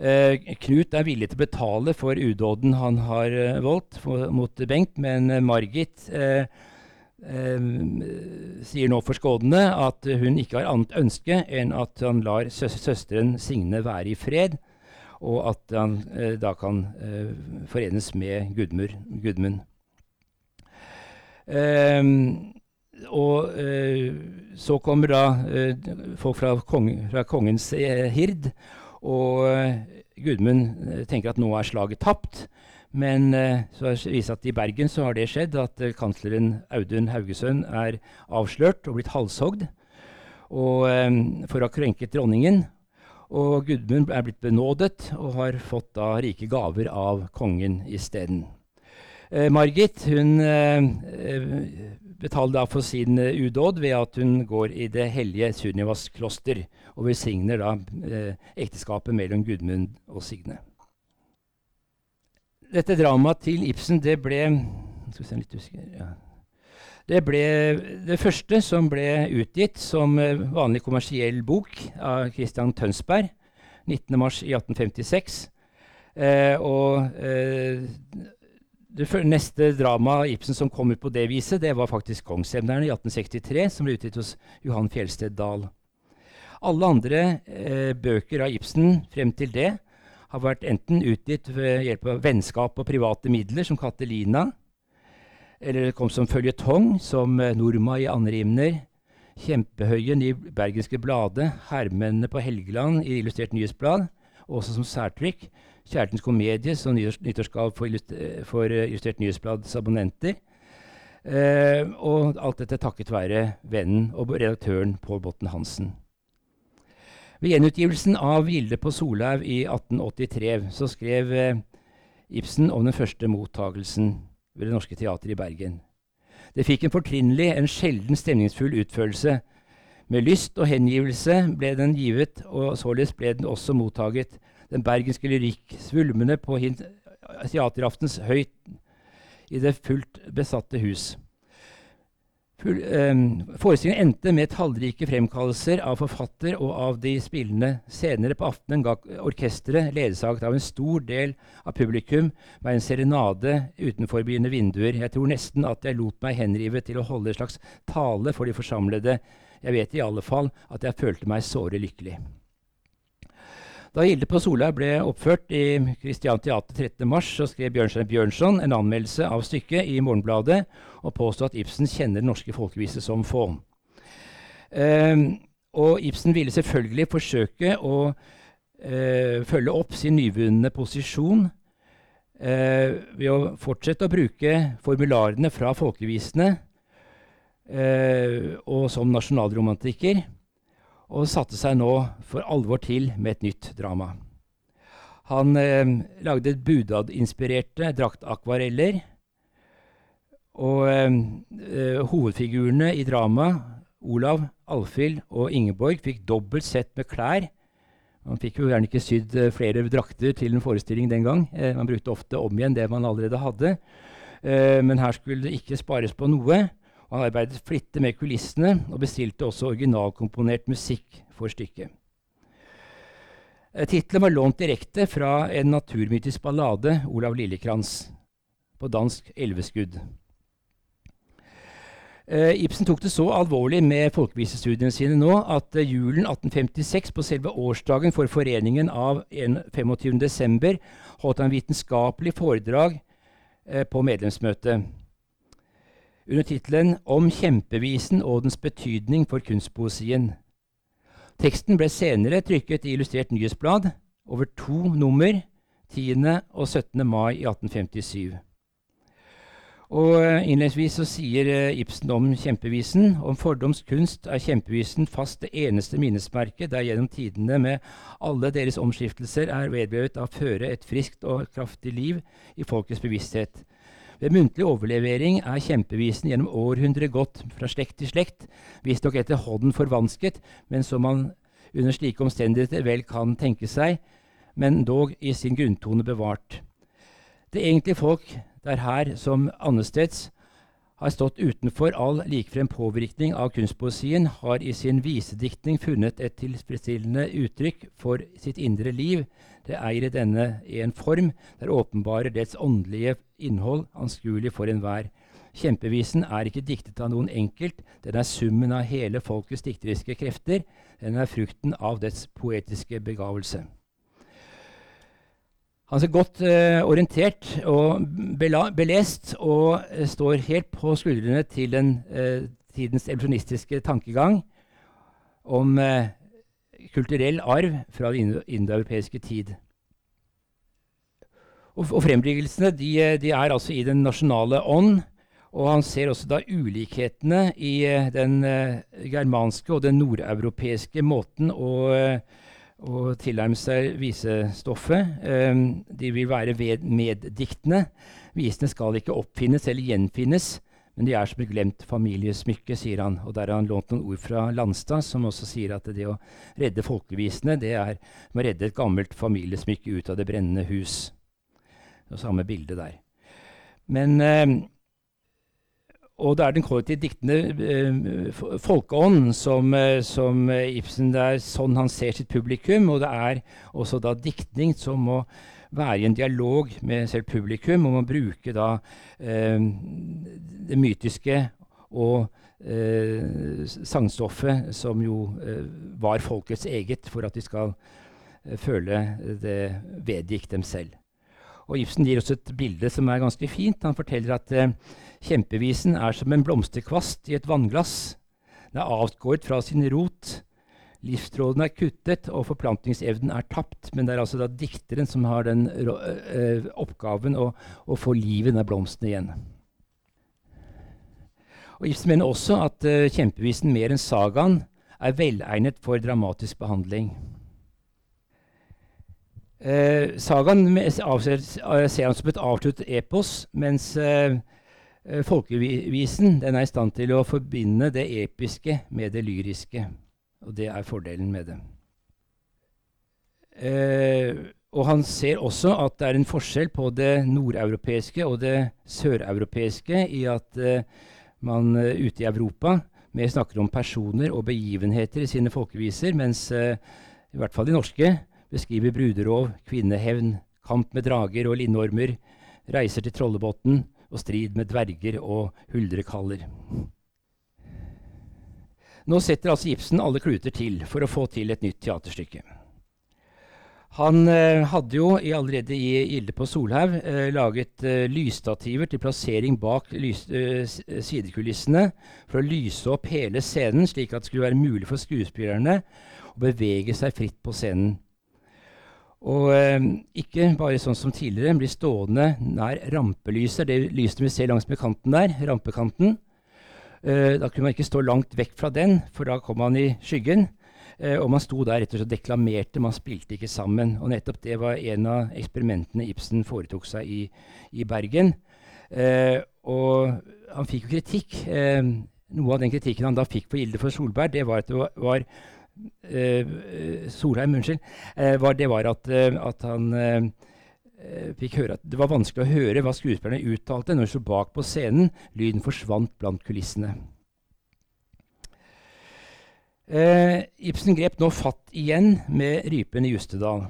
Eh, Knut er villig til å betale for udåden han har uh, voldt mot Bengt, men uh, Margit uh, sier nå for skådene at hun ikke har annet ønske enn at han lar søs søsteren Signe være i fred, og at han da kan forenes med Gudmur, Gudmund. og så kommer da folk fra, kong, fra kongens hird og uh, Gudmund uh, tenker at nå er slaget tapt. Men uh, så viser at i Bergen så har det skjedd at kansleren Audun Haugesund er avslørt og blitt halshogd og, for å ha krenket dronningen. Og Gudmund er blitt benådet og har fått da rike gaver av kongen isteden. Eh, Margit hun eh, eh betaler da for sin uh, udåd ved at hun går i det hellige Sunnivas kloster og velsigner da eh, ekteskapet mellom Gudmund og Signe. Dette dramaet til Ibsen det ble skal vi se litt usikker, ja. Det ble det første som ble utgitt som eh, vanlig kommersiell bok av Christian Tønsberg 19.3.1856. Eh, og eh, det neste dramaet Ibsen som kom ut på det viset, det var faktisk 'Kongsemneren' i 1863, som ble utgitt hos Johan Fjellsted Dahl. Alle andre eh, bøker av Ibsen frem til det har vært enten utgitt ved hjelp av vennskap og private midler, som Catelina, eller det kom som føljetong, som eh, Norma i Anrimner, Kjempehøyen i Bergenske Blade, Hermennene på Helgeland i Illustrert Nyhetsblad, også som særtrykk. Kjærtens komedie som nyttårsgave for, for uh, Illustrert Nyhetsblads abonnenter. Eh, og alt dette takket være vennen og redaktøren Pål Botten Hansen. Ved gjenutgivelsen av 'Gilde på Solhaug' i 1883 så skrev eh, Ibsen om den første mottagelsen ved Det Norske Teatret i Bergen. Det fikk en fortrinnelig, en sjelden stemningsfull utførelse. Med lyst og hengivelse ble den givet, og således ble den også mottaget. Den bergenske lyrikk svulmende på teateraftens høyt i det fullt besatte hus. Um, forestillingen endte med tallrike fremkallelser av forfatter og av de spillende. Senere på aftenen ga orkesteret, ledsaget av en stor del av publikum, meg en serenade utenforbyende vinduer. Jeg tror nesten at jeg lot meg henrive til å holde en slags tale for de forsamlede. Jeg vet i alle fall at jeg følte meg såre lykkelig. Da Gilde på Sola ble oppført i Christian Teater 13.3, så skrev Bjørnstein Bjørnson en anmeldelse av stykket i Morgenbladet og påstod at Ibsen kjenner norske folkevise som få. Um, og Ibsen ville selvfølgelig forsøke å uh, følge opp sin nyvunne posisjon uh, ved å fortsette å bruke formularene fra folkevisene uh, og som nasjonalromantiker og satte seg nå for alvor til med et nytt drama. Han eh, lagde Budad-inspirerte draktakvareller. Og eh, eh, hovedfigurene i dramaet, Olav, Alfhild og Ingeborg, fikk dobbelt sett med klær. Man fikk jo gjerne ikke sydd eh, flere drakter til en forestilling den gang. Eh, man brukte ofte om igjen det man allerede hadde. Eh, men her skulle det ikke spares på noe. Han arbeidet flittig med kulissene og bestilte også originalkomponert musikk for stykket. Eh, tittelen var lånt direkte fra en naturmytisk ballade, Olav Lillekrans, på dansk Elveskudd. Uh, Ibsen tok det så alvorlig med folkevisestudiene sine nå at uh, julen 1856, på selve årsdagen for foreningen av 25.12., holdt han vitenskapelig foredrag på medlemsmøtet under tittelen 'Om kjempevisen og dens betydning for kunstpoesien'. Teksten ble senere trykket i Illustrert nyhetsblad over to nummer 10. og 17. mai i 1857. Og eh, Innledningsvis så sier eh, Ibsen om kjempevisen om fordoms kunst er kjempevisen fast det eneste minnesmerket der gjennom tidene med alle deres omskiftelser er vedbrevet av føre et friskt og kraftig liv i folkets bevissthet. Ved muntlig overlevering er kjempevisen gjennom århundrer gått fra slekt til slekt, visstnok etter hånden forvansket, men som man under slike omstendigheter vel kan tenke seg, men dog i sin grunntone bevart. Det egentlige folk der her som annetsteds har stått utenfor all likefrem påvirkning av kunstpoesien, har i sin visediktning funnet et tilfredsstillende uttrykk for sitt indre liv. Det eier i denne en form der åpenbarer dets åndelige innhold anskuelig for enhver. Kjempevisen er ikke diktet av noen enkelt, den er summen av hele folkets dikteriske krefter. Den er frukten av dets poetiske begavelse. Han er godt eh, orientert og belest og eh, står helt på skuldrene til den eh, tidens evolusjonistiske tankegang om eh, kulturell arv fra den indoeuropeiske tid. Og, og Frembringelsene de, eh, de, er altså i den nasjonale ånd. Og han ser også da ulikhetene i eh, den germanske og den nordeuropeiske måten å og tilnærme seg visestoffet. Eh, de vil være meddiktende. Visene skal ikke oppfinnes eller gjenfinnes, men de er som et glemt familiesmykke, sier han. Og der har han lånt noen ord fra Landstad, som også sier at det å redde folkevisene, det er å redde et gammelt familiesmykke ut av det brennende hus. Det samme bilde der. Men eh, og det er den kollektivt diktende eh, folkeånd som, eh, som, Ibsen Det er sånn han ser sitt publikum. Og det er også da diktning som må være i en dialog med selv publikum. Og man bruker da eh, det mytiske og eh, sangstoffet, som jo eh, var folkets eget, for at de skal eh, føle det vedgikk dem selv. Og Ibsen gir også et bilde som er ganske fint. Han forteller at eh, kjempevisen er som en blomsterkvast i et vannglass. Den er avskåret fra sin rot. Livstråden er kuttet, og forplantningsevnen er tapt. Men det er altså da dikteren som har den øh, oppgaven å, å, få liv i denne blomsten igjen. Og Ibsen mener også at øh, kjempevisen mer enn sagaen er velegnet for dramatisk behandling. Eh, sagaen ser han som et avsluttet epos, mens eh, folkevisen den er i stand til å forbinde det episke med det lyriske. Og det er fordelen med det. Eh, og han ser også at det er en forskjell på det nordeuropeiske og det søreuropeiske i at eh, man ute i Europa mer snakker om personer og begivenheter i sine folkeviser, mens i hvert fall de norske beskriver bruderov, kvinnehevn, kamp med drager og linnormer, reiser til Trollebotn og strid med dverger og huldrekaller. Nå setter altså Ibsen alle kluter til for å få til et nytt teaterstykke. Han eh, hadde jo allerede i Gilde på Solhaug eh, laget eh, lysstativer til plassering bak lys, eh, sidekulissene for å lyse opp hele scenen, slik at det skulle være mulig for skuespillerne å bevege seg fritt på scenen. Og eh, ikke bare sånn som tidligere, blir stående nær rampelyset, det lyset vi ser langs med kanten der, rampekanten. Eh, da kunne man ikke stå langt vekk fra den, for da kom man i skyggen. Eh, og man sto der rett og slett deklamerte, man spilte ikke sammen. Og nettopp det var en av eksperimentene Ibsen foretok seg i, i Bergen. Eh, og han fikk jo kritikk. Eh, noe av den kritikken han da fikk for Gilde for Solberg, det var at det var, var Solheim, unnskyld, eh, var, det var at, eh, at han fikk høre at det var vanskelig å høre hva skuespillerne uttalte når de sto bak på scenen. Lyden forsvant blant kulissene. Eh, Ibsen grep nå fatt igjen med rypen i Justedal.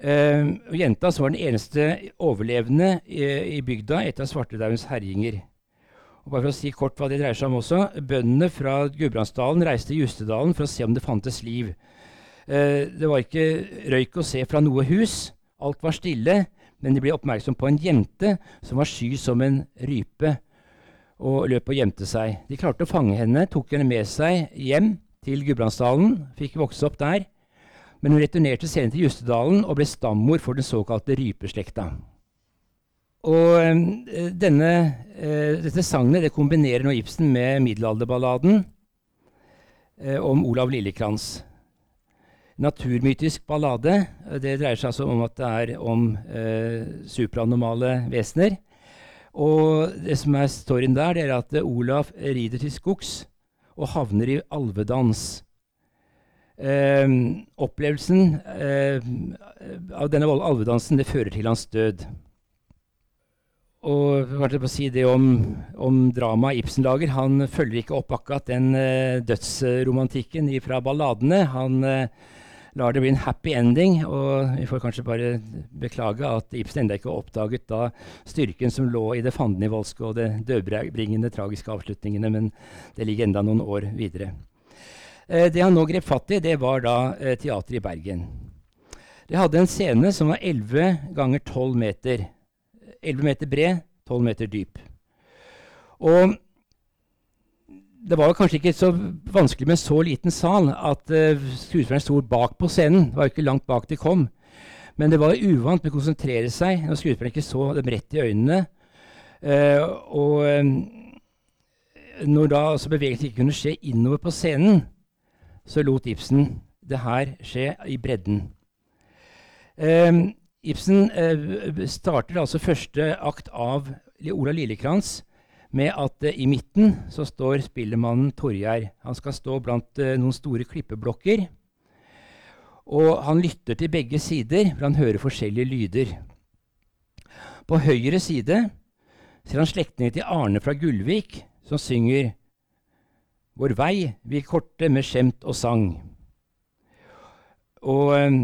Eh, jenta var den eneste overlevende i, i bygda etter svartedauens herjinger. Og bare for å si kort hva det dreier seg om også. Bøndene fra Gudbrandsdalen reiste til Justedalen for å se om det fantes liv. Eh, det var ikke røyk å se fra noe hus. Alt var stille, men de ble oppmerksom på en jente som var sky som en rype, og løp og gjemte seg. De klarte å fange henne, tok henne med seg hjem til Gudbrandsdalen, fikk vokse opp der. Men hun returnerte senere til Justedalen og ble stammor for den såkalte rypeslekta. Og uh, denne, uh, dette sagnet det kombinerer nå Ibsen med middelalderballaden uh, om Olav Lillekrans. Naturmytisk ballade. Det dreier seg altså om at det er om supranormale vesener. Og det som er storyen der, det er at Olav rider til skogs og havner i alvedans. opplevelsen av denne alvedansen det fører til hans død. Og kanskje på å si det om, om dramaet Ibsen lager. Han følger ikke opp akkurat den uh, dødsromantikken fra balladene. Han uh, lar det bli en happy ending. Og vi får kanskje bare beklage at Ibsen ennå ikke har oppdaget da styrken som lå i det fandenivoldske og det dødbringende tragiske avslutningene, men det ligger enda noen år videre. Uh, det han nå grep fatt i, det var da teateret i Bergen. Det hadde en scene som var 11 ganger 12 meter. 11 meter bred, 12 meter dyp. Og det var kanskje ikke så vanskelig med så liten sal at uh, skuespillerne sto bak på scenen. Det var ikke langt bak de kom. Men det var uvant med å konsentrere seg når skuespillerne ikke så dem rett i øynene. Uh, og um, når da altså bevegelsen ikke kunne skje innover på scenen, så lot Ibsen det her skje i bredden. Um, Ibsen eh, starter altså første akt av Ola Lillekrans med at eh, i midten så står spillemannen Torgeir. Han skal stå blant eh, noen store klippeblokker. Og han lytter til begge sider, for han hører forskjellige lyder. På høyre side ser han slektninger til Arne fra Gullvik, som synger Vår vei vil korte med skjemt og sang. Og eh,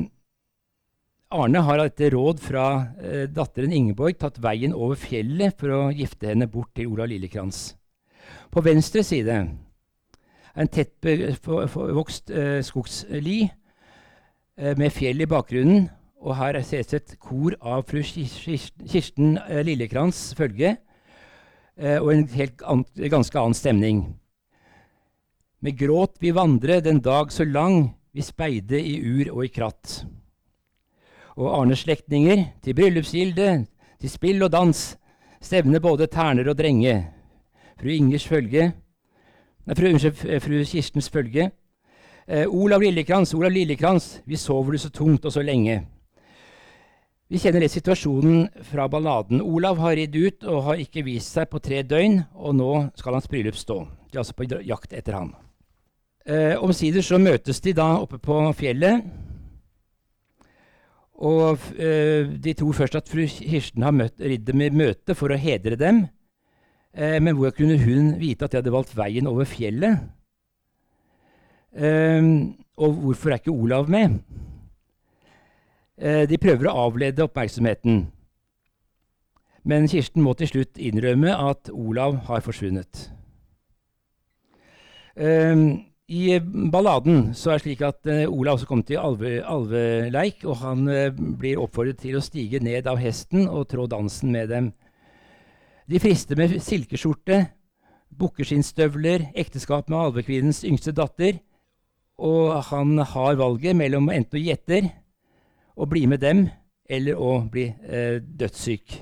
Arne har etter råd fra eh, datteren Ingeborg tatt veien over fjellet for å gifte henne bort til Ola Lillekrans. På venstre side er en tett vokst eh, skogsli eh, med fjell i bakgrunnen. Og her ses et kor av fru Kirsten eh, Lillekrans følge, eh, og en an, ganske annen stemning. Med gråt vi vandre den dag så lang, vi speide i ur og i kratt. Og Arnes slektninger, til bryllupsgilde, til spill og dans, stevne både terner og drenge. Fru Ingers følge Nei, fru, unnskyld, fru Kirstens følge. Eh, Olav Lillekrans, Olav Lillekrans, vi sover du så tungt og så lenge. Vi kjenner litt situasjonen fra balladen. Olav har ridd ut og har ikke vist seg på tre døgn, og nå skal hans bryllup stå. De er altså på jakt etter han. Eh, Omsider så møtes de da oppe på fjellet. Og eh, de tror først at fru Kirsten har møtt, ridd i møte for å hedre dem. Eh, men hvor kunne hun vite at de hadde valgt veien over fjellet? Eh, og hvorfor er ikke Olav med? Eh, de prøver å avlede oppmerksomheten. Men Kirsten må til slutt innrømme at Olav har forsvunnet. Um, i balladen så er det slik at uh, Olav også kommer til alve, alveleik, og han uh, blir oppfordret til å stige ned av hesten og trå dansen med dem. De frister med silkeskjorte, bukkeskinnstøvler, ekteskap med alvekvinnens yngste datter, og han har valget mellom enten å gi etter og bli med dem, eller å bli uh, dødssyk.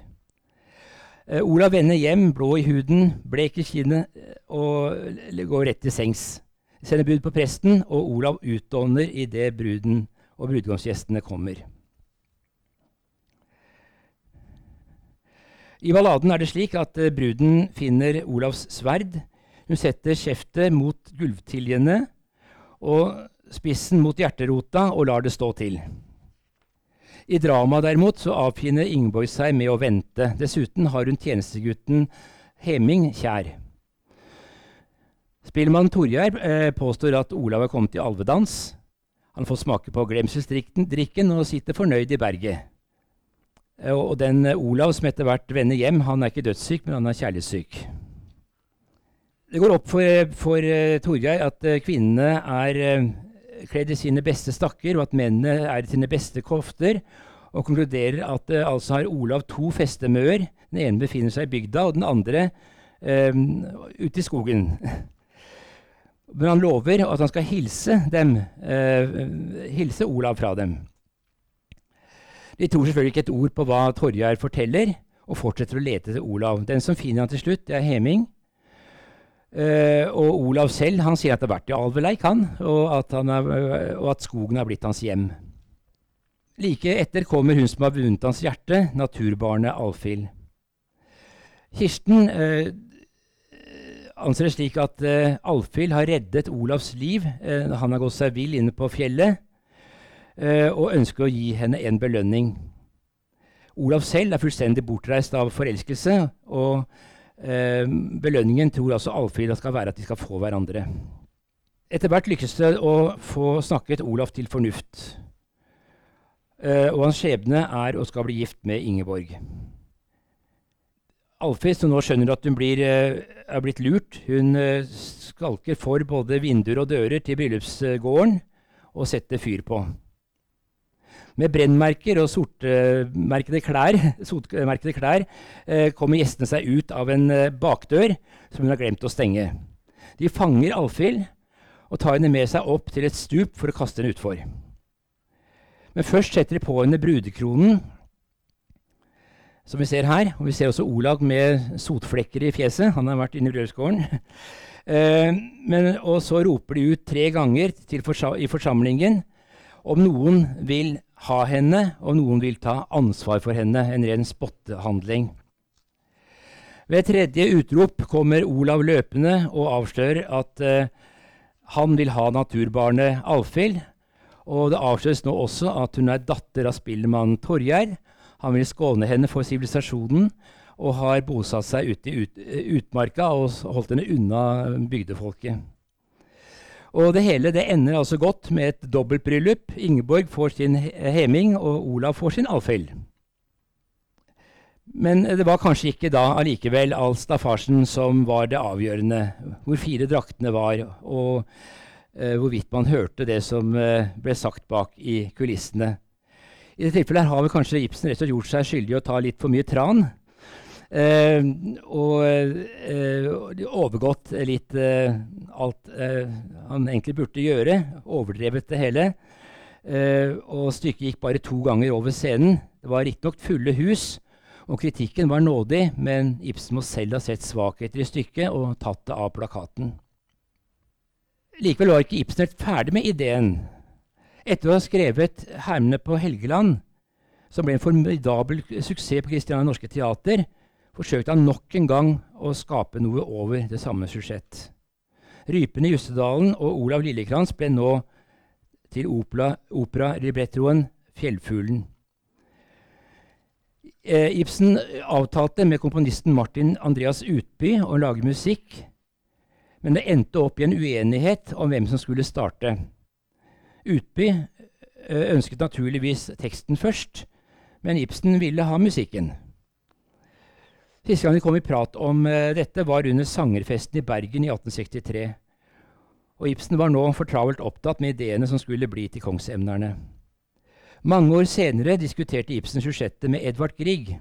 Olav vender hjem, blå i huden, blek i kinnet, og går rett til sengs sender bud på presten, og Olav utånder idet bruden og brudgomsgjestene kommer. I balladen er det slik at uh, bruden finner Olavs sverd. Hun setter kjeftet mot gulvtiljene og spissen mot hjerterota og lar det stå til. I dramaet derimot så avfinner Ingeborg seg med å vente. Dessuten har hun tjenestegutten Heming kjær. Spillmann Torgeir eh, påstår at Olav er kommet i alvedans. Han får smake på glemselsdrikken og sitter fornøyd i berget. Eh, og den eh, Olav som etter hvert vender hjem, han er ikke dødssyk, men han er kjærlighetssyk. Det går opp for, for Torgeir at kvinnene er kledd i sine beste stakker, og at mennene er i sine beste kofter, og konkluderer at altså har Olav to festemøer. Den ene befinner seg i bygda, og den andre ute i skogen. Men han lover at han skal hilse dem, eh, hilse Olav fra dem. De tror selvfølgelig ikke et ord på hva Torjar forteller, og fortsetter å lete etter Olav. Den som finner han til slutt, det er Heming. Eh, og Olav selv han sier at det har vært i alveleik, han, og at, han er, og at skogen har blitt hans hjem. Like etter kommer hun som har vunnet hans hjerte, naturbarnet Alfhild. Kirsten eh, anser det slik at uh, Alfhild har reddet Olavs liv. Uh, han har gått seg vill inne på fjellet uh, og ønsker å gi henne en belønning. Olav selv er fullstendig bortreist av forelskelse, og belønningen tror altså Alfhild skal være at de skal få hverandre. Etter hvert lykkes det å få snakket Olav til fornuft, og hans skjebne er å skal bli gift med Ingeborg. Alfhild, som nå skjønner at hun blir, eh, er blitt lurt, hun eh, skalker for både vinduer og dører til bryllupsgården og setter fyr på. Med brennmerker og sortmerkede klær, sortmerkede klær eh, kommer gjestene seg ut av en bakdør som hun har glemt å stenge. De fanger Alfhild og tar henne med seg opp til et stup for å kaste henne utfor. Men først setter de på henne brudekronen som vi ser her. Og vi ser også Olav med sotflekker i fjeset. Han har vært inne i brødskolen. eh, men, og så roper de ut tre ganger forsa i forsamlingen om noen vil ha henne, og noen vil ta ansvar for henne. En ren spottehandling. Ved tredje utrop kommer Olav løpende og avslører at eh, han vil ha naturbarnet Alfhild. Og det avsløres nå også at hun er datter av spillemannen Torgeir. Han vil skåne henne for sivilisasjonen og har bosatt seg ute i ut, utmarka og holdt henne unna bygdefolket. Og det hele det ender altså godt med et dobbeltbryllup. Ingeborg får sin Heming, og Olav får sin Alfhild. Men det var kanskje ikke da allikevel all staffasjen som var det avgjørende. Hvor fire draktene var, og uh, hvorvidt man hørte det som uh, ble sagt bak i kulissene. I dette tilfellet har vel kanskje Ibsen rett og gjort seg skyldig i å ta litt for mye tran. Eh, og eh, overgått litt eh, alt eh, han egentlig burde gjøre. Overdrevet det hele. Eh, og stykket gikk bare to ganger over scenen. Det var riktignok fulle hus, og kritikken var nådig, men Ibsen må selv ha sett svakheter i stykket og tatt det av plakaten. Likevel var ikke Ibsen helt ferdig med ideen. Etter å ha skrevet 'Hermene på Helgeland', som ble en formidabel suksess på Christiania Norske Teater, forsøkte han nok en gang å skape noe over det samme susjett. Rypen i Jussedalen og Olav Lillekrans ble nå til opera-librettoen opera 'Fjellfuglen'. Eh, Ibsen avtalte med komponisten Martin Andreas Utby å lage musikk, men det endte opp i en uenighet om hvem som skulle starte. Utby eh, ønsket naturligvis teksten først, men Ibsen ville ha musikken. Siste gang vi kom i prat om uh, dette, var under sangerfesten i Bergen i 1863. Og Ibsen var nå for travelt opptatt med ideene som skulle bli til kongsemnerne. Mange år senere diskuterte Ibsen susjettet med Edvard Grieg.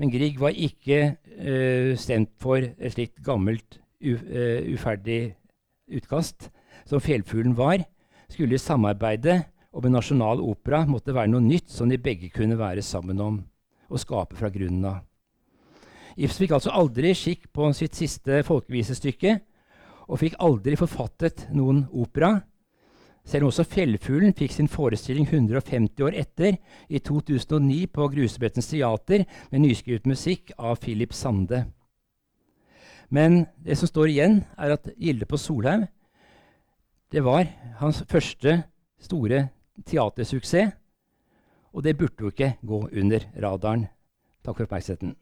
Men Grieg var ikke uh, stemt for et slikt gammelt, uh, uferdig utkast som Fjellfuglen var skulle samarbeidet om en nasjonal opera måtte være noe nytt som de begge kunne være sammen om og skape fra grunnen av. Ibsen fikk altså aldri skikk på sitt siste folkevisestykke, og fikk aldri forfattet noen opera, selv om også 'Fjellfuglen' fikk sin forestilling 150 år etter, i 2009 på Grusebrettens teater, med nyskrevet musikk av Philip Sande. Men det som står igjen, er at Gilde på Solhaug det var hans første store teatersuksess, og det burde jo ikke gå under radaren. Takk for oppmerksomheten.